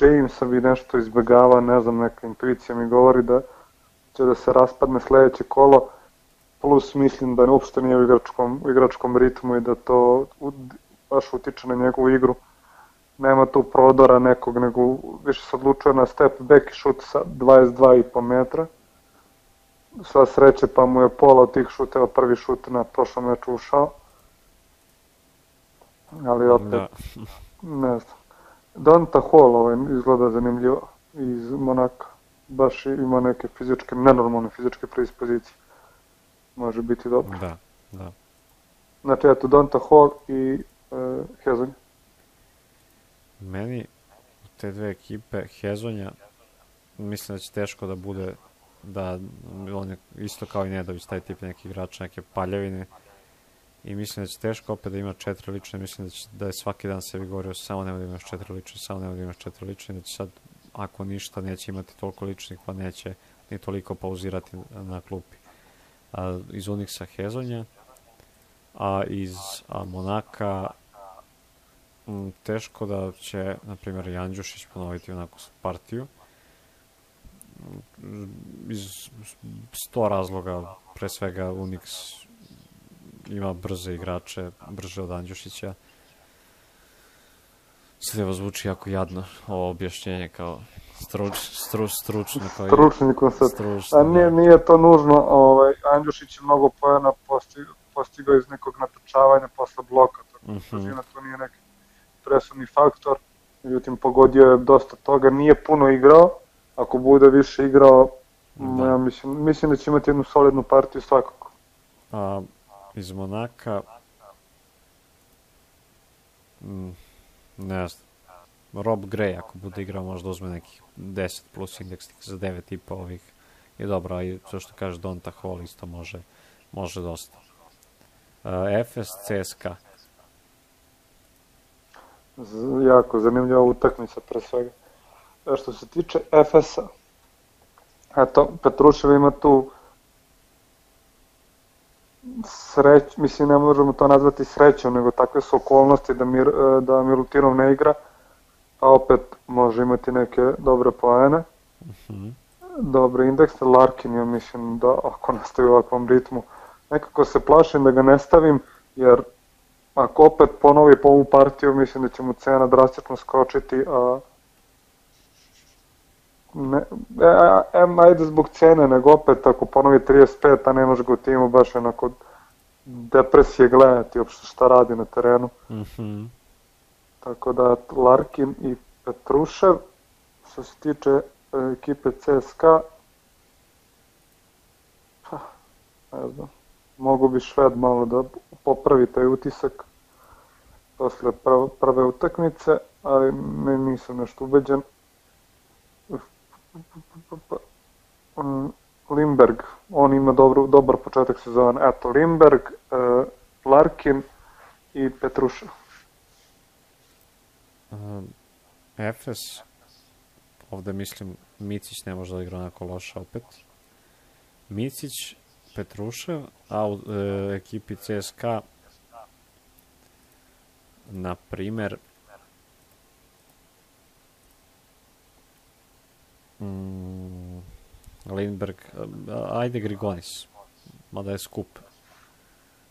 Jamesa bi nešto izbjegava, ne znam, neka intuicija mi govori da će da se raspadne sledeće kolo plus mislim da uopšte nije u igračkom, u igračkom ritmu i da to u, baš utiče na njegovu igru. Nema tu prodora nekog, nego više se odlučuje na step back i šut sa 22,5 metra. Sva sreće pa mu je pola od tih šuteva prvi šut na prošlom meču ušao. Ali opet, Da. ne znam. Donta Hall ovaj izgleda zanimljivo iz Monaka. Baš ima neke fizičke, nenormalne fizičke predispozicije. Može biti dobro. Da, da. Znači, eto, Donta Hall i e, Hezonja. Meni u te dve ekipe Hezonja mislim da će teško da bude da on je isto kao i Nedović taj tip neki igrača, neke paljevine i mislim da će teško opet da ima četiri lične, mislim da, će, da je svaki dan sebi govorio samo nema da imaš četiri lične, samo nema da imaš četiri lične, da će sad ako ništa neće imati toliko ličnih pa neće ni toliko pauzirati na klupi. A, iz Unixa Hezonja, a iz a, Monaka Mm, teško da će, na primjer, Janđušić ponoviti onako partiju. Iz sto razloga, pre svega Unix ima brze igrače, brže od Andjušića. Sad evo zvuči jako jadno ovo objašnjenje kao struč, stru, stručno kao Stručni koncept. stručno. A nije, nije to nužno, ovaj, Andjušić je mnogo pojena postigao, postigao iz nekog natrčavanja posle bloka, tako da Mhm. to nije neki presudni faktor. Međutim, pogodio je dosta toga, nije puno igrao, ako bude više igrao, Da. ja mislim, mislim da će imati jednu solidnu partiju svakako. A, iz Monaka mm, ne znam Rob Gray ako bude igrao možda uzme nekih 10 plus indeksnih za 9 i po ovih je dobro, i to što kaže Donta Hall isto može, može dosta. Uh, FS CSKA jako zanimljiva utakmica pre svega. E, što se tiče FS-a, eto, Petrušev ima tu sreć, mislim ne možemo to nazvati srećom, nego takve su okolnosti da, Mir, e, da Milutinov ne igra, a opet može imati neke dobre poene, Mhm. dobre indekse. Larkin ja mislim da ako nastavi u ovakvom ritmu, nekako se plašim da ga ne stavim, jer ako opet ponovi po ovu partiju, mislim da će mu cena drastično skočiti, a ne, e, a, em, ajde zbog cene, nego opet ako ponovi 35, a ne može ga u timu baš onako depresije gledati uopšte šta radi na terenu. Mhm. Tako da Larkin i Petrušev, što se tiče e, ekipe CSKA, ha, ne znam, mogu bi Šved malo da popravi taj utisak posle prve utakmice, ali ne, nisam nešto ubeđen. Limberg, on ima dobro, dobar početak sezona. Eto, Limberg, e, Larkin i Petrušev. Um, Efes, ovde mislim Micić ne može da igra onako loše opet. Micić, Petrušev, a u e, ekipi CSKA na primer mm, Lindberg, ajde Grigonis, mada je skup.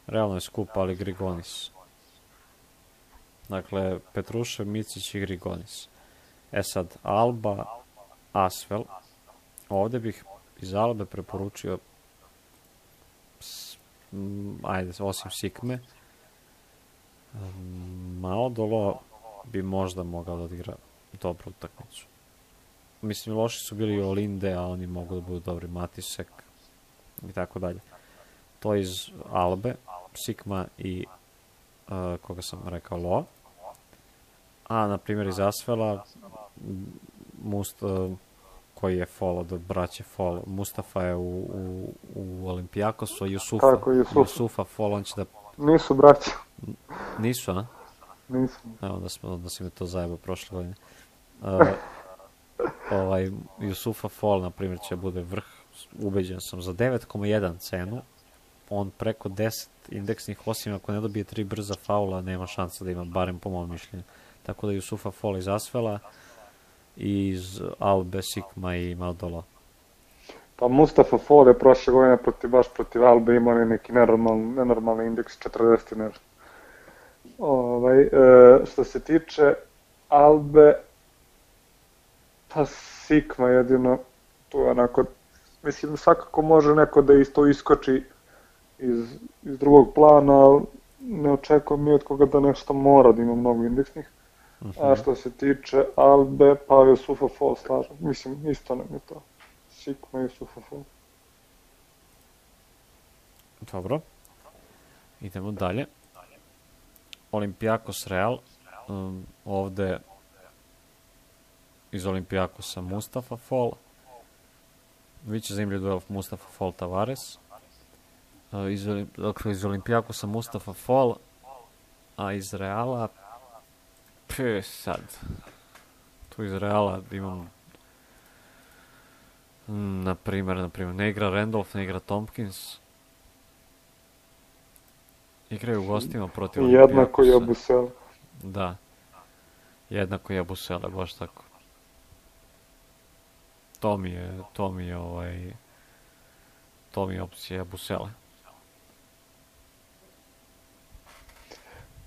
Realno je skup, ali Grigonis. Dakle, Petrušev, Micić i Grigonis. E sad, Alba, Asvel. Ovde bih iz Albe preporučio s- m, ajde, osim Sikme, Maodolo, bi možda mogao da odigra dobru utakmicu. Mislim, loši su bili Olinde, a oni mogu da budu dobri Matisek i tako dalje. To iz Albe, Sikma i uh, koga sam rekao Loa. A, na primjer, iz Asvela Must, uh, koji je fall od braće fall. Mustafa je u, u, u Olimpijakosu, a Jusufa, Tako, Jusuf. Jusufa fall, on će da... Nisu braća. Nisu, a? Nisu. Evo, da, smo, da si me to zajebao prošle godine. Uh, ovaj, Jusufa Fall, na primjer, će bude vrh, ubeđen sam, za 9,1 cenu, on preko 10 indeksnih, osim ako ne dobije tri brza faula, nema šansa da ima, barem po mom mišljenju. Tako da Jusufa Fall iz Asvela, i iz Albe, Sikma i Maldola. Pa Mustafa Fall je prošle godine protiv, baš protiv Albe imao neki nenormalni, nenormalni indeks 40 i nešto. Ovaj, e, što se tiče Albe, pa Sikma jedino, tu je onako, mislim svakako može neko da isto iskoči iz, iz drugog plana, ali ne očekujem mi od koga da nešto mora da ima mnogo indeksnih. Uh -huh. A što se tiče Albe, Pavel Sufafol slažem. Mislim, isto nam je to. Sikma i Sufafol. Dobro. Idemo dalje. Olimpijakos Real. Um, ovde iz Olimpijakosa Mustafa Fall. Biće zanimljiv duel Mustafa Fall Tavares. Iz, dakle, iz Olimpijakosa Mustafa Fall, a iz Reala Pje, sad. Tu iz Reala imam mm, na primer, na primer, ne igra Randolph, ne igra Tompkins. Igraju u gostima protiv Jednako je Busele. Da. Jednako je Busele, baš tako. To mi je, to mi je ovaj, to mi je opcija Busele.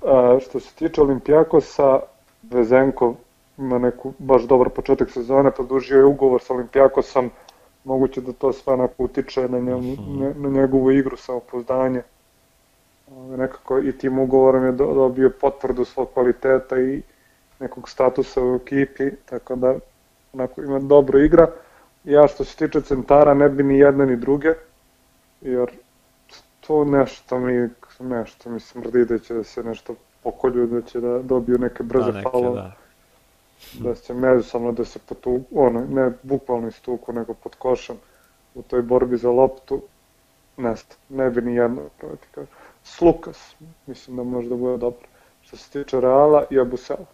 A, što se tiče Olimpijakosa, Vezenkov ima neku baš dobar početak sezone, produžio je ugovor sa Olimpijakosom, moguće da to sve onako utiče na, njemu, Mhm. na, njegovu igru, samopouzdanje. Ove, Nekako i tim ugovorom je do- dobio potvrdu svog kvaliteta i nekog statusa u ekipi, tako da onako ima dobro igra. Ja što se tiče centara ne bi ni jedne ni druge, jer to nešto mi, nešto mi smrdi da će da se nešto pokolju, da će da dobiju neke brze da, faulove, da. da će međusobno da se potu, ono, ne bukvalno istuku, nego pod košem u toj borbi za loptu, nesta, ne bi ni jedno, pravo ti kažem. Slukas, mislim da može da bude dobro. Što se tiče Reala, i Abusele.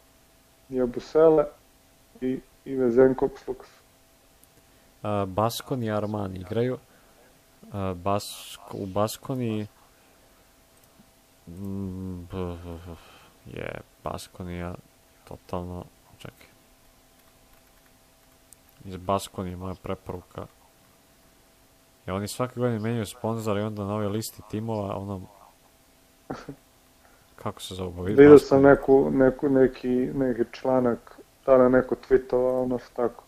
I Abusele i, Vezenkov Slukas. Uh, Baskon i Armani igraju. Uh, Basko, u Baskoni mm, je Baskonija totalno čekaj iz Baskonije moja preporuka i oni svake godine menjaju sponzora i onda na ovoj listi timova ono kako se zove Vidio sam neku, neku, neki, neki članak, tada neko tweetovao, ono što tako,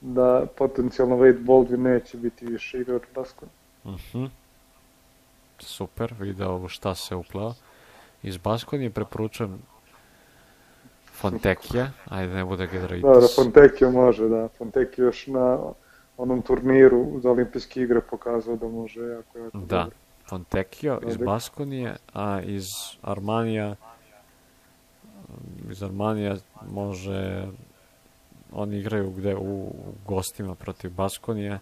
da potencijalno Wade Baldwin neće biti više igrač Baskona. Mhm. Super, video šta se upleo. Iz Baskonije preporučujem Fontekija, ajde ne bude Gedraitis. Da, da, Fontecchio može, da. Fontecchio još na onom turniru za olimpijske igre pokazao da može jako, jako Da, dobro. Fontekio iz. Baskonije, a iz Armanija iz Armanija može oni igraju gde u, u gostima protiv Baskonije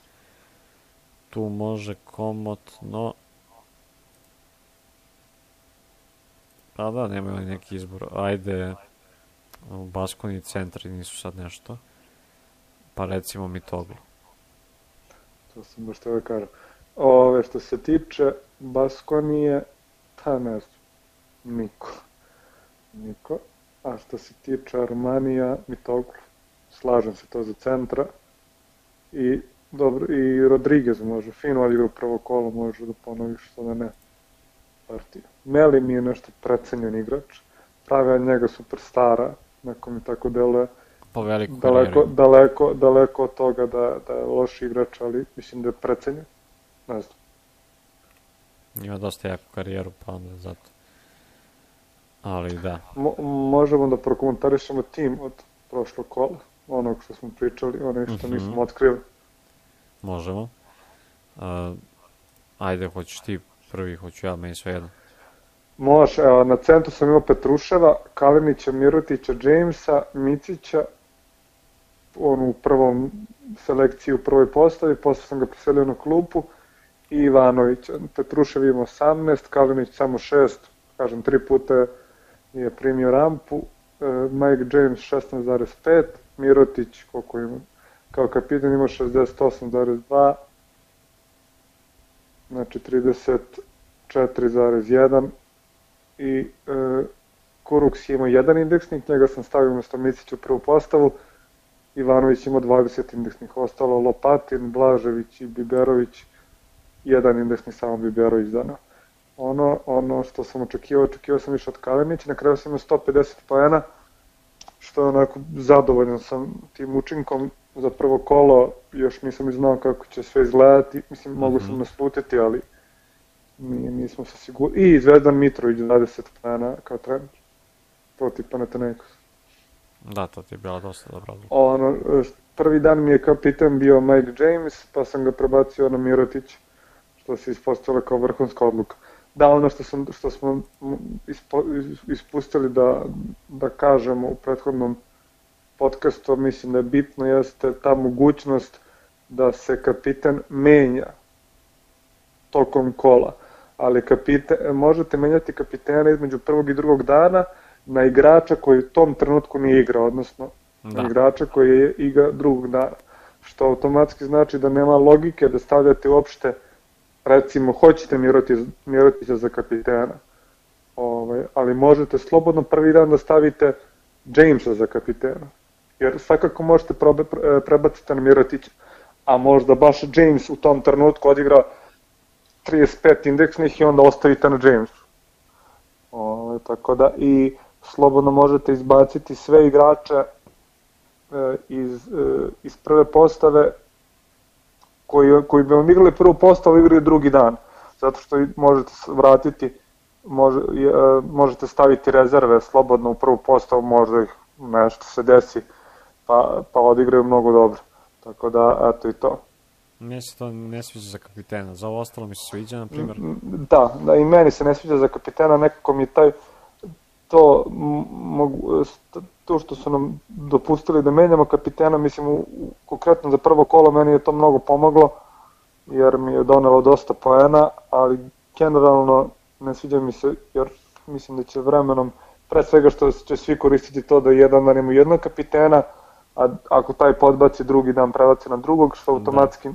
tu može komotno pa da, nemaju oni neki izbor ajde u Baskoniji centri nisu sad nešto pa recimo Mitoglu To sam baš teo da kažem. Ove, što se tiče Baskonije, ta ne znam, niko. Niko. A što se tiče Armanija, Mitoglu, slažem se to za centra. I, dobro, i Rodriguez može, fino odigra u prvo kolo, može da ponovi što da ne partiju. Meli mi je nešto precenjen igrač, pravi od njega superstara, neko mi tako deluje, po veliku daleko, karijeru. daleko, daleko od toga da, da je loš igrač, ali mislim da je precenjen. Ne znam. Ima dosta jaku karijeru, pa onda zato. Ali da. Mo možemo da prokomentarišemo tim od prošlog kola, onog što smo pričali, ono što mm -hmm. nismo otkrili. Možemo. Uh, ajde, hoćeš ti prvi, hoću ja, meni sve jedno. Može, evo, na centru sam imao Petruševa, Kalinića, Mirotića, Jamesa, Micića, on u prvom selekciji u prvoj postavi, posle sam ga preselio na klupu, i Ivanovića. Petrušev ima 18, Kalinić samo 6, kažem, tri puta je primio rampu, e, Mike James 16,5, Mirotić, koliko ima, kao kapitan ima 68,2, znači 34,1 i e, Kuruks ima jedan indeksnik, njega sam stavio umesto Micića u prvu postavu, Ivanović ima 20 indeksnih, ostalo Lopatin, Blažević i Biberović, jedan indeksni samo Biberović dana. Ono, ono što sam očekivao, očekivao sam više od Kalinića, na kraju sam imao 150 poena, što je onako zadovoljan sam tim učinkom za prvo kolo, još nisam znao kako će sve izgledati, mislim, mogu mm -hmm. sam naslutiti, ali mi, nismo se sigurni. I Zvezdan Mitrović 20 poena kao trener protiv Panathinaikos. Da, to ti je bila dosta dobra odluka. Ono, prvi dan mi je kapitan bio Mike James, pa sam ga prebacio na Mirotić, što se ispostavilo kao vrhunska odluka. Da, ono što, sam, što smo ispo, ispustili da, da kažemo u prethodnom podcastu, mislim da je bitno, jeste ta mogućnost da se kapitan menja tokom kola. Ali kapite, možete menjati kapitena između prvog i drugog dana na igrača koji u tom trenutku nije igrao, odnosno da. na igrača koji je igra drugog dana. Što automatski znači da nema logike da stavljate uopšte, recimo, hoćete Mirotića za kapitena, ovaj, ali možete slobodno prvi dan da stavite Jamesa za kapitena jer svakako možete probe, prebaciti na Mirotića, a možda baš James u tom trenutku odigra 35 indeksnih i onda ostavite na Jamesu. O, tako da i slobodno možete izbaciti sve igrače e, iz, e, iz prve postave koji, koji bi vam igrali prvu postavu igraju drugi dan, zato što možete vratiti može, e, možete staviti rezerve slobodno u prvu postavu, možda ih nešto se desi pa, pa odigraju mnogo dobro. Tako da, eto i to. Meni se to ne sviđa za kapitena, za ovo ostalo mi se sviđa, na primjer. Da, da, i meni se ne sviđa za kapitena, nekako mi taj, to, mogu, to što su nam dopustili da menjamo kapitena, mislim, u, konkretno za prvo kolo meni je to mnogo pomoglo, jer mi je donelo dosta poena, ali generalno ne sviđa mi se, jer mislim da će vremenom, pre svega što će svi koristiti to da jedan dan imaju jednog kapitena, a ako taj podbaci drugi dan prebaci na drugog, što da. automatski da.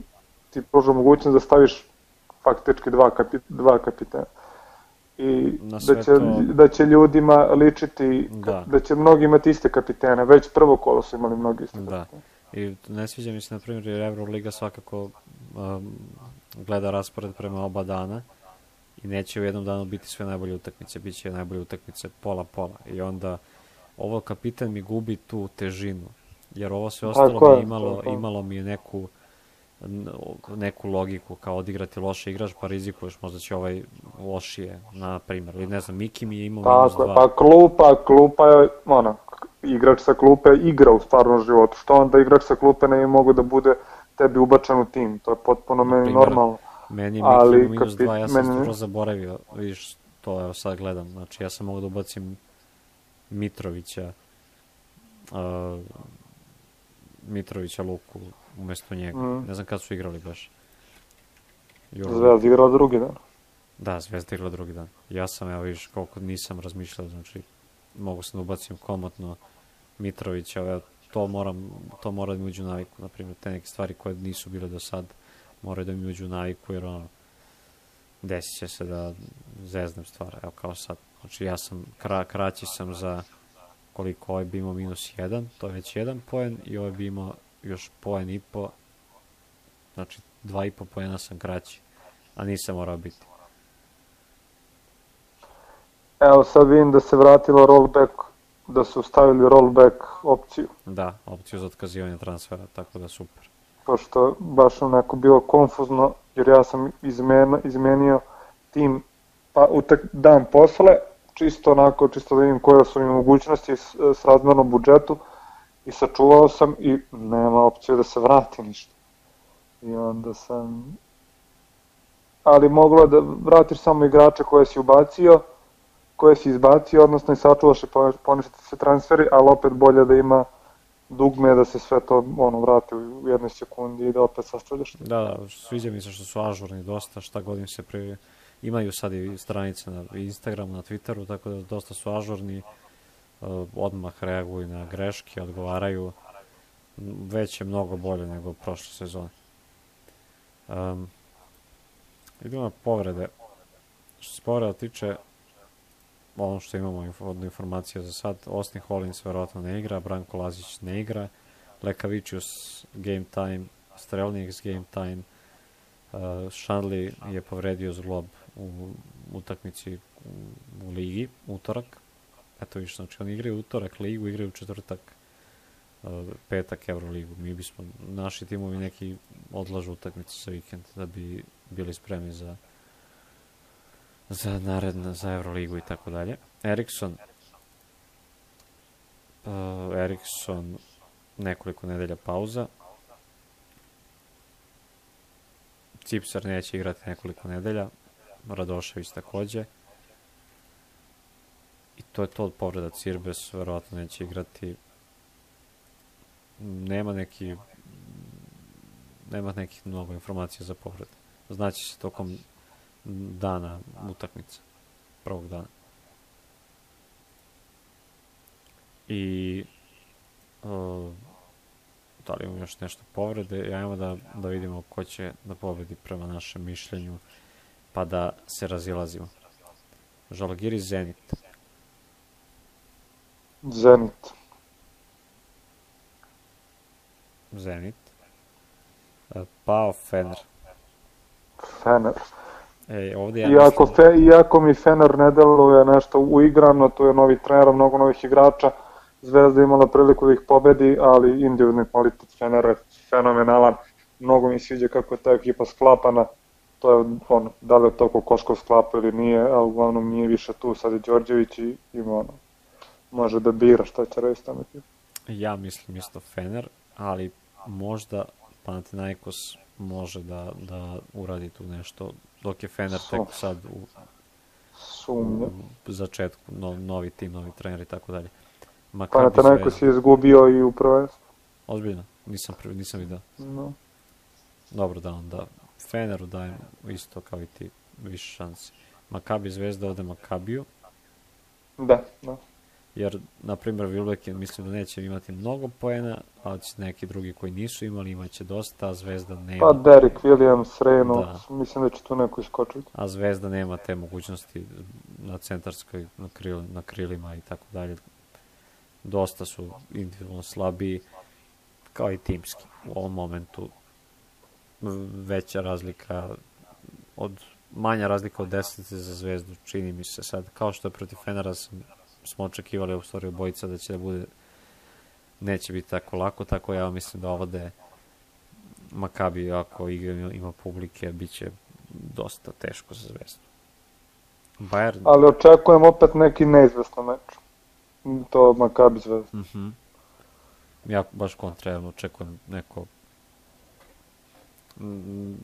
ti pruža mogućnost da staviš faktički dva, kapi, dva kapitena. I da će, to... da će ljudima ličiti, da. da će mnogi imati iste kapitene, već prvo kolo su imali mnogi iste da. kapitene. I ne sviđa mi se, na primjer, jer Euroliga svakako um, gleda raspored prema oba dana i neće u jednom danu biti sve najbolje utakmice, bit će najbolje utakmice pola-pola i onda ovo kapitan mi gubi tu težinu jer ovo sve ostalo mi imalo, imalo mi je neku neku logiku kao odigrati loše igrač pa rizikuješ možda će ovaj lošije na primjer. Ili ne znam Miki mi je imao Tako, minus dva. pa klupa, klupa je ono, igrač sa klupe igra u stvarnom životu. Što onda igrač sa klupe ne mogu da bude tebi ubačen u tim? To je potpuno meni primjer, normalno. meni je Miki ali, minus dva ja sam meni... zaboravio vidiš to evo sad gledam. Znači ja sam mogu da ubacim Mitrovića uh, Mitrovića Luku umesto njega. Mm. Ne znam kad su igrali baš. Zvezda igrala drugi dan. Da, Zvezda igrala drugi dan. Ja sam, evo vidiš, koliko nisam razmišljao, znači mogu sam da ubacim komotno Mitrovića, evo, to moram, to mora da mi uđu naviku, na primjer, te neke stvari koje nisu bile do sad, moraju da mi uđu naviku, jer ono, desit će se da zeznem stvar, evo kao sad. Znači ja sam, kra, kraći sam za koliko ovaj bi imao minus 1, to je već jedan poen i ovaj bi imao još poen i po, znači dva i po poena sam kraći, a nisam morao biti. Evo sad vidim da se vratilo rollback, da su stavili rollback opciju. Da, opciju za otkazivanje transfera, tako da super. Pošto baš onako bilo konfuzno, jer ja sam izmen, izmenio tim pa utak dan posle, čisto onako, čisto da vidim koje su mi mogućnosti s, s razmerno budžetu i sačuvao sam i nema opcije da se vrati ništa. I onda sam... Ali moglo da vratiš samo igrače koje si ubacio, koje si izbacio, odnosno i sačuvaš i poništiti se transferi, ali opet bolje da ima dugme da se sve to ono vrati u jednoj sekundi i da opet sastavljaš. Da, da, sviđa mi se što su ažurni dosta, šta god im se pri... Imaju sad i stranice na Instagramu, na Twitteru, tako da dosta su ažurni, odmah reaguju na greške, odgovaraju, već je mnogo bolje nego prošle sezone. Um, idemo na povrede. Što se povreda tiče, ono što imamo od informacija za sad, Austin Hollins verovatno ne igra, Branko Lazić ne igra, Lekavičius game time, Strelniks game time, uh, Shandley je povredio zglob u utakmici u, u ligi, utorak, eto više, znači oni igraju utorak ligu, igraju četvrtak, uh, petak Euroligu. Mi bismo, naši timovi neki odlažu utakmice sa vikend da bi bili spremni za za naredno, za Euroligu i tako dalje. Erikson uh, Erikson nekoliko nedelja pauza. Cipsar neće igrati nekoliko nedelja. Radošević takođe. I to je to od povreda Cirbes, verovatno neće igrati. Nema neki nema nekih mnogo informacija za povrede. Znači se tokom dana utakmice, prvog dana. I uh, da li imamo još nešto povrede, ajmo da, da vidimo ko će da pobedi prema našem mišljenju, pa da se razilazimo. Žalgiri Zenit. Zenit. Zenit. Pao Fener. Fener. E, ovde ja iako, fe, iako mi Fener ne deluje nešto uigrano, tu je novi trener, mnogo novih igrača, Zvezda imala priliku da ih pobedi, ali individualni kvalitet Fenera je fenomenalan. Mnogo mi sviđa kako je ta ekipa sklapana, to je on, da li je to Kokoškov sklapa ili nije, ali uglavnom nije više tu, sad je Đorđević i ima ono, može da bira šta će reći tamo ekipa. Ja mislim isto Fener, ali možda Panathinaikos može da, da uradi tu nešto, dok je Fener tek sad u, Sumnja. u začetku, no, novi tim, novi trener i tako dalje. Panathinaikos je izgubio i u prvenstvu. Ozbiljno, nisam, nisam vidio. No. Dobro da onda Feneru dajem isto kao i ti više šanse. Makabi Zvezda ode Makabiju. Da, da jer, na primjer, Wilbeck mislim da neće imati mnogo poena, ali će neki drugi koji nisu imali imaće dosta, a Zvezda nema. Pa Derek Williams, Reno, da. mislim da će tu neko iskočiti. A Zvezda nema te mogućnosti na centarskoj, na, kril, na krilima i tako dalje. Dosta su individualno slabiji, kao i timski. U ovom momentu veća razlika od manja razlika od 10 za Zvezdu, čini mi se sad, kao što je protiv Fenera sam smo očekivali u stvari obojica da će da bude neće biti tako lako, tako ja mislim da ovde Makabi ako igra ima publike, bit će dosta teško za zvezdu. Bayern... Ali očekujem opet neki neizvestan meč. To Makabi zvezda. Mm -hmm. Ja baš kontrarno očekujem neko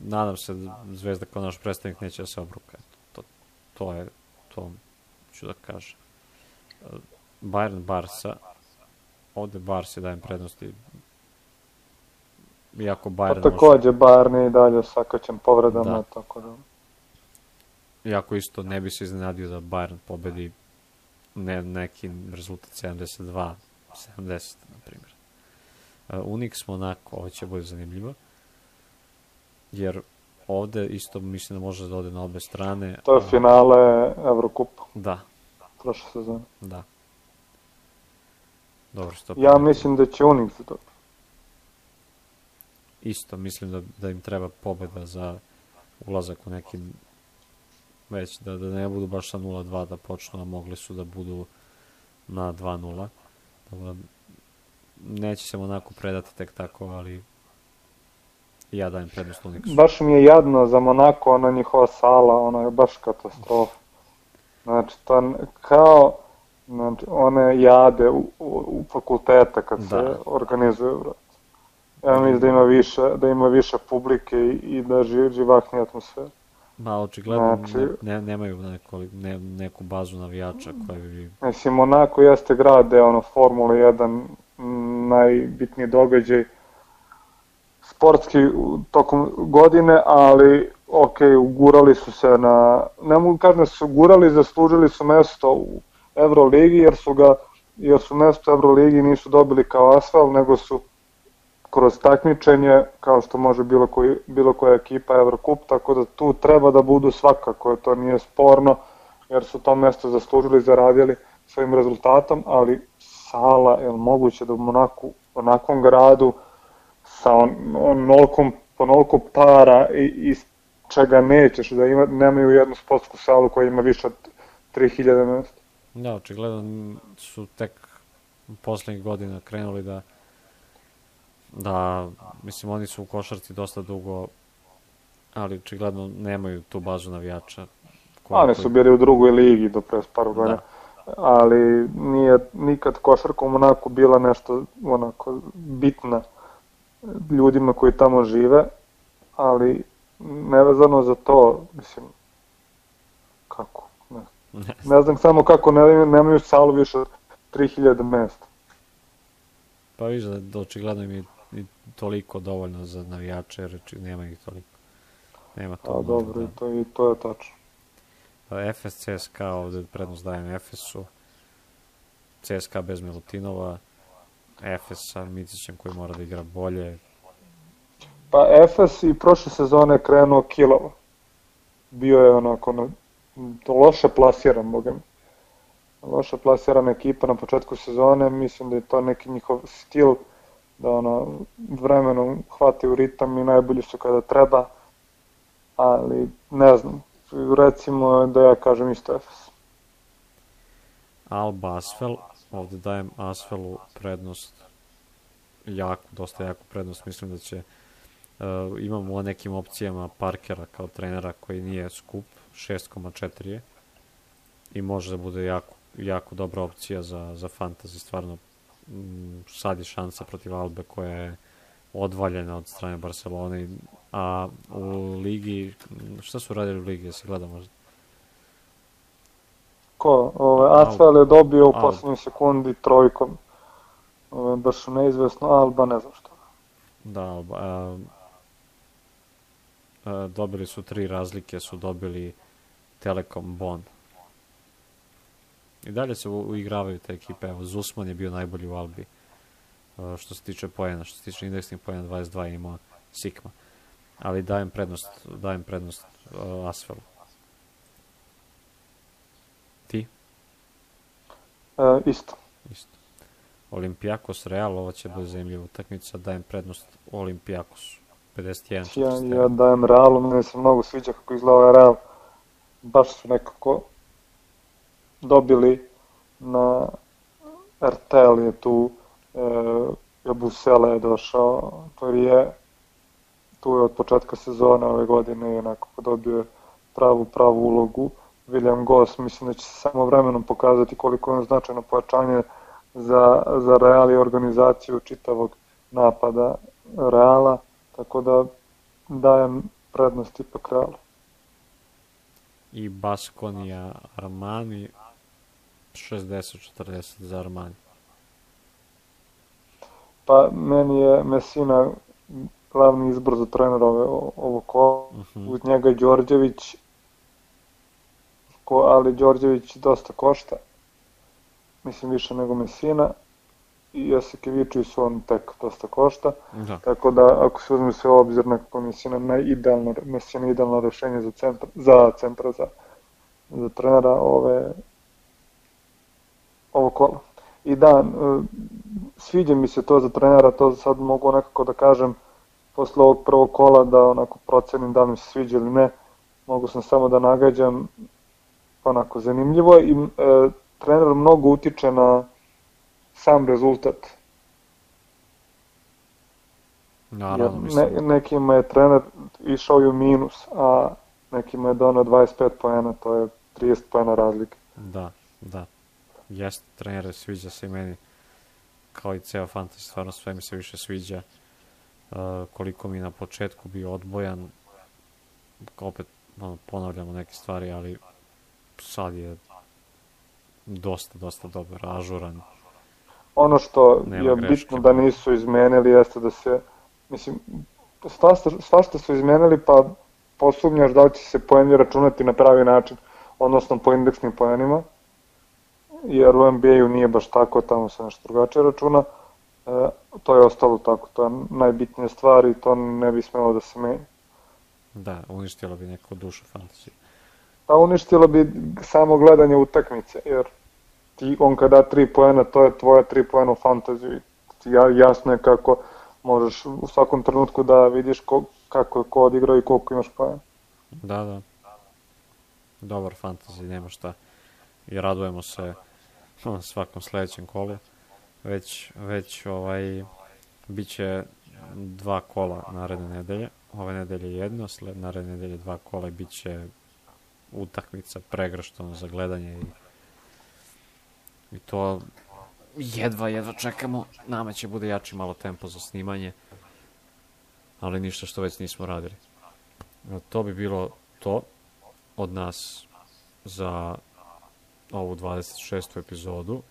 nadam se da Zvezda kao naš predstavnik neće da se obruka. To, to je, to ću da kažem. Bayern Barsa, ovde Barsi dajem prednosti iako Bayern pa takođe može... Bayern i dalje sakaćem povredama, da. tako da... Iako isto ne bi se iznenadio da Bayern pobedi ne, neki rezultat 72 70 na primjer. Uh, Unix Monaco, ovo će bude zanimljivo. Jer ovde isto mislim da može da ode na obe strane. To je finale Evrokupa. Da, prošle sezone. Da. Dobro, što Ja mislim da će Unix da dobro. Isto, mislim da, da im treba pobeda za ulazak u nekim već da, da ne budu baš sa 0-2 da počnu, a mogli su da budu na 2-0. Tako da neće se onako predati tek tako, ali ja dajem prednost Unixu. Baš mi je jadno za Monako, ona njihova sala, ona je baš katastrofa. Znači, to kao znači, one jade u, u, u fakulteta kad Da. se organizuju, brate. Ja mislim da ima više, da ima više publike i, i da ži, živahnija atmosfera. Ma, očigledno Znači- ne, ne, nemaju neko, ne, neku bazu navijača koja bi... Mislim, Monako jeste grad gde je ono Formula 1 m, najbitniji događaj sportski tokom godine, ali ok, ugurali su se na, ne mogu kažem da su ugurali, zaslužili su mesto u Euroligi, jer su ga, jer su mesto u Euroligi nisu dobili kao asfal, nego su kroz takmičenje, kao što može bilo, koji, bilo koja ekipa Eurocup, tako da tu treba da budu svakako, to nije sporno, jer su to mesto zaslužili, zaradili svojim rezultatom, ali sala, je moguće da u onakvom gradu, sa on, onolkom, onolko para i, iz čega nećeš, da ima, nemaju jednu sportsku salu koja ima više od 3000 mesta. Da, očigledno su tek poslednjih godina krenuli da da, mislim, oni su u košarci dosta dugo, ali očigledno nemaju tu bazu navijača. koja- Oni su bili u drugoj ligi do pre par godina. Ali nije nikad košarka u Monaku bila nešto onako bitna ljudima koji tamo žive, ali nevezano za to, mislim, kako, ne, Ne, znam samo kako ne, nemaju salu više od 3000 mesta. pa viš da, da očigledno je i toliko dovoljno za navijače, jer nema ih toliko. Nema to. A mnogo, dobro, da. i to, i to je tačno. Pa FS CSKA ovde prednost dajem FS-u, CSKA bez Milutinova, FS sa Micićem koji mora da igra bolje, Pa Efes i prošle sezone krenuo kilavo. Bio je onako na, to loše plasiran, boga mi. Loše plasirana ekipa na početku sezone, mislim da je to neki njihov stil, da ono, vremenom hvataju ritam i najbolji su kada treba, ali ne znam, recimo da ja kažem isto Efes. Alba Asfel, ovde dajem Asfelu prednost, jako, dosta jaku prednost, mislim da će uh, imamo o nekim opcijama Parkera kao trenera koji nije skup, 6,4 je i može da bude jako, jako dobra opcija za, za fantasy, stvarno m, sad je šansa protiv Albe koja je odvaljena od strane Barcelone, a u ligi, šta su radili u ligi, da se možda? Ko? Ove, Asfel je dobio u poslednjoj sekundi trojkom. Ove, baš neizvesno, Alba ne znam što. Da, Alba, a, a, dobili su tri razlike, su dobili Telekom Bon. I dalje se uigravaju te ekipe, evo Zusman je bio najbolji u Albi. A, što se tiče poena, što se tiče indeksnih poena 22 je imao Sikma. Ali dajem prednost, dajem prednost Asfelu. Ti? E, isto. Isto. Olimpijakos Real, ovo će biti zanimljiva utakmica, dajem prednost Olimpijakosu. 51 Ja, 41. ja dajem Realu, mene se mnogo sviđa kako izgleda ovaj Real. Baš su nekako dobili na RTL je tu, e, Jabusele je došao, to je tu je od početka sezone ove godine i onako dobio pravu, pravu ulogu. William Goss, mislim da će se samo vremenom pokazati koliko je on značajno pojačanje za, za Real i organizaciju čitavog napada Reala, tako da dajem prednost ipak Realu. i Baskonija Armani 60-40 za Armani. Pa meni je Mesina glavni izbor za trenera ove, ovo kola. Mhm. Uz njega je Đorđević, ko, ali Đorđević dosta košta. Mislim više nego Mesina. I Jasikevičius on tek dosta košta. Da. Tako da ako se uzme sve obzir nekako Mesina najidealno, Mesina idealno rešenje za centra, za centra za, za trenera ove ovo kola. I da, e, sviđa mi se to za trenera, to sad mogu nekako da kažem posle ovog prvog kola da onako procenim da li mi se sviđa ili ne. Mogu sam samo da nagađam onako zanimljivo i e, trener mnogo utiče na sam rezultat. Naravno, mislim. ne, nekima je trener išao i u minus, a nekima je donao 25 poena, to je 30 pojena razlike. Da, da. Jeste, trenere, sviđa se i meni. Kao i ceo fantasy, stvarno sve mi se više sviđa. Uh, koliko mi na početku bio odbojan, opet ono, ponavljamo neke stvari, ali sad je dosta, dosta dobar, ažuran. Ono što Nema je greške. bitno da nisu izmenili jeste da se, mislim, svašta, svašta su izmenili pa posumnjaš da li će se poeni računati na pravi način, odnosno po indeksnim poenima, jer u NBA-u nije baš tako, tamo se nešto drugačije računa, e, to je ostalo tako, to je najbitnija stvar i to ne bi smelo da se menja. Da, uništilo bi neku dušu fantasy. Pa uništilo bi samo gledanje utakmice, jer ti, on kada da tri poena, to je tvoja tri poena u fantaziju ja, jasno je kako možeš u svakom trenutku da vidiš ko, kako je ko odigrao i koliko imaš poena. Da, da. Dobar fantasy, nema šta. I radujemo se svakom sledećem kolu. Već, već ovaj, bit će dva kola naredne nedelje. Ove nedelje jedno, sled, naredne nedelje dva kola i bit će utakmica pregrštona za gledanje i, i to jedva, jedva čekamo. Nama će bude jači malo tempo za snimanje, ali ništa što već nismo radili. To bi bilo to od nas za ovu 26. epizodu.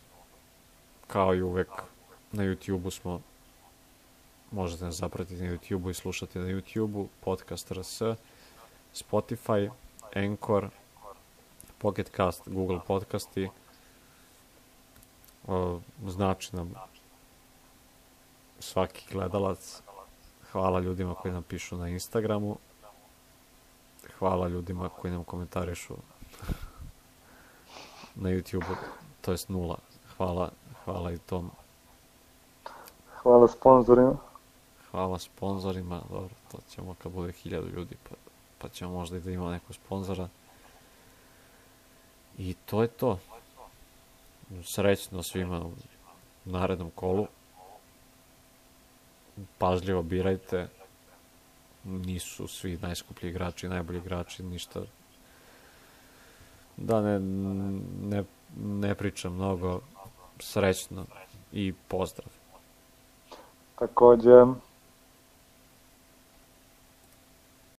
Kao i uvek na YouTube-u smo možete nas zapratiti na YouTube-u i slušati na YouTube-u, podcast RS, Spotify, Anchor, Pocket Cast, Google podcasti. Znači nam svaki gledalac. Hvala ljudima koji nam pišu na Instagramu. Hvala ljudima koji nam komentarišu na YouTube-u, to jest nula. Hvala, hvala i tom. Hvala sponsorima. Hvala sponzorima, dobro, to ćemo kad bude hiljadu ljudi, pa, pa ćemo možda i da imamo nekog sponzora. I to je to. Srećno svima u narednom kolu. Pažljivo birajte. Nisu svi najskuplji igrači, najbolji igrači, ništa. Da ne, ne, ne pričam mnogo. Srećno i pozdrav. Takođe,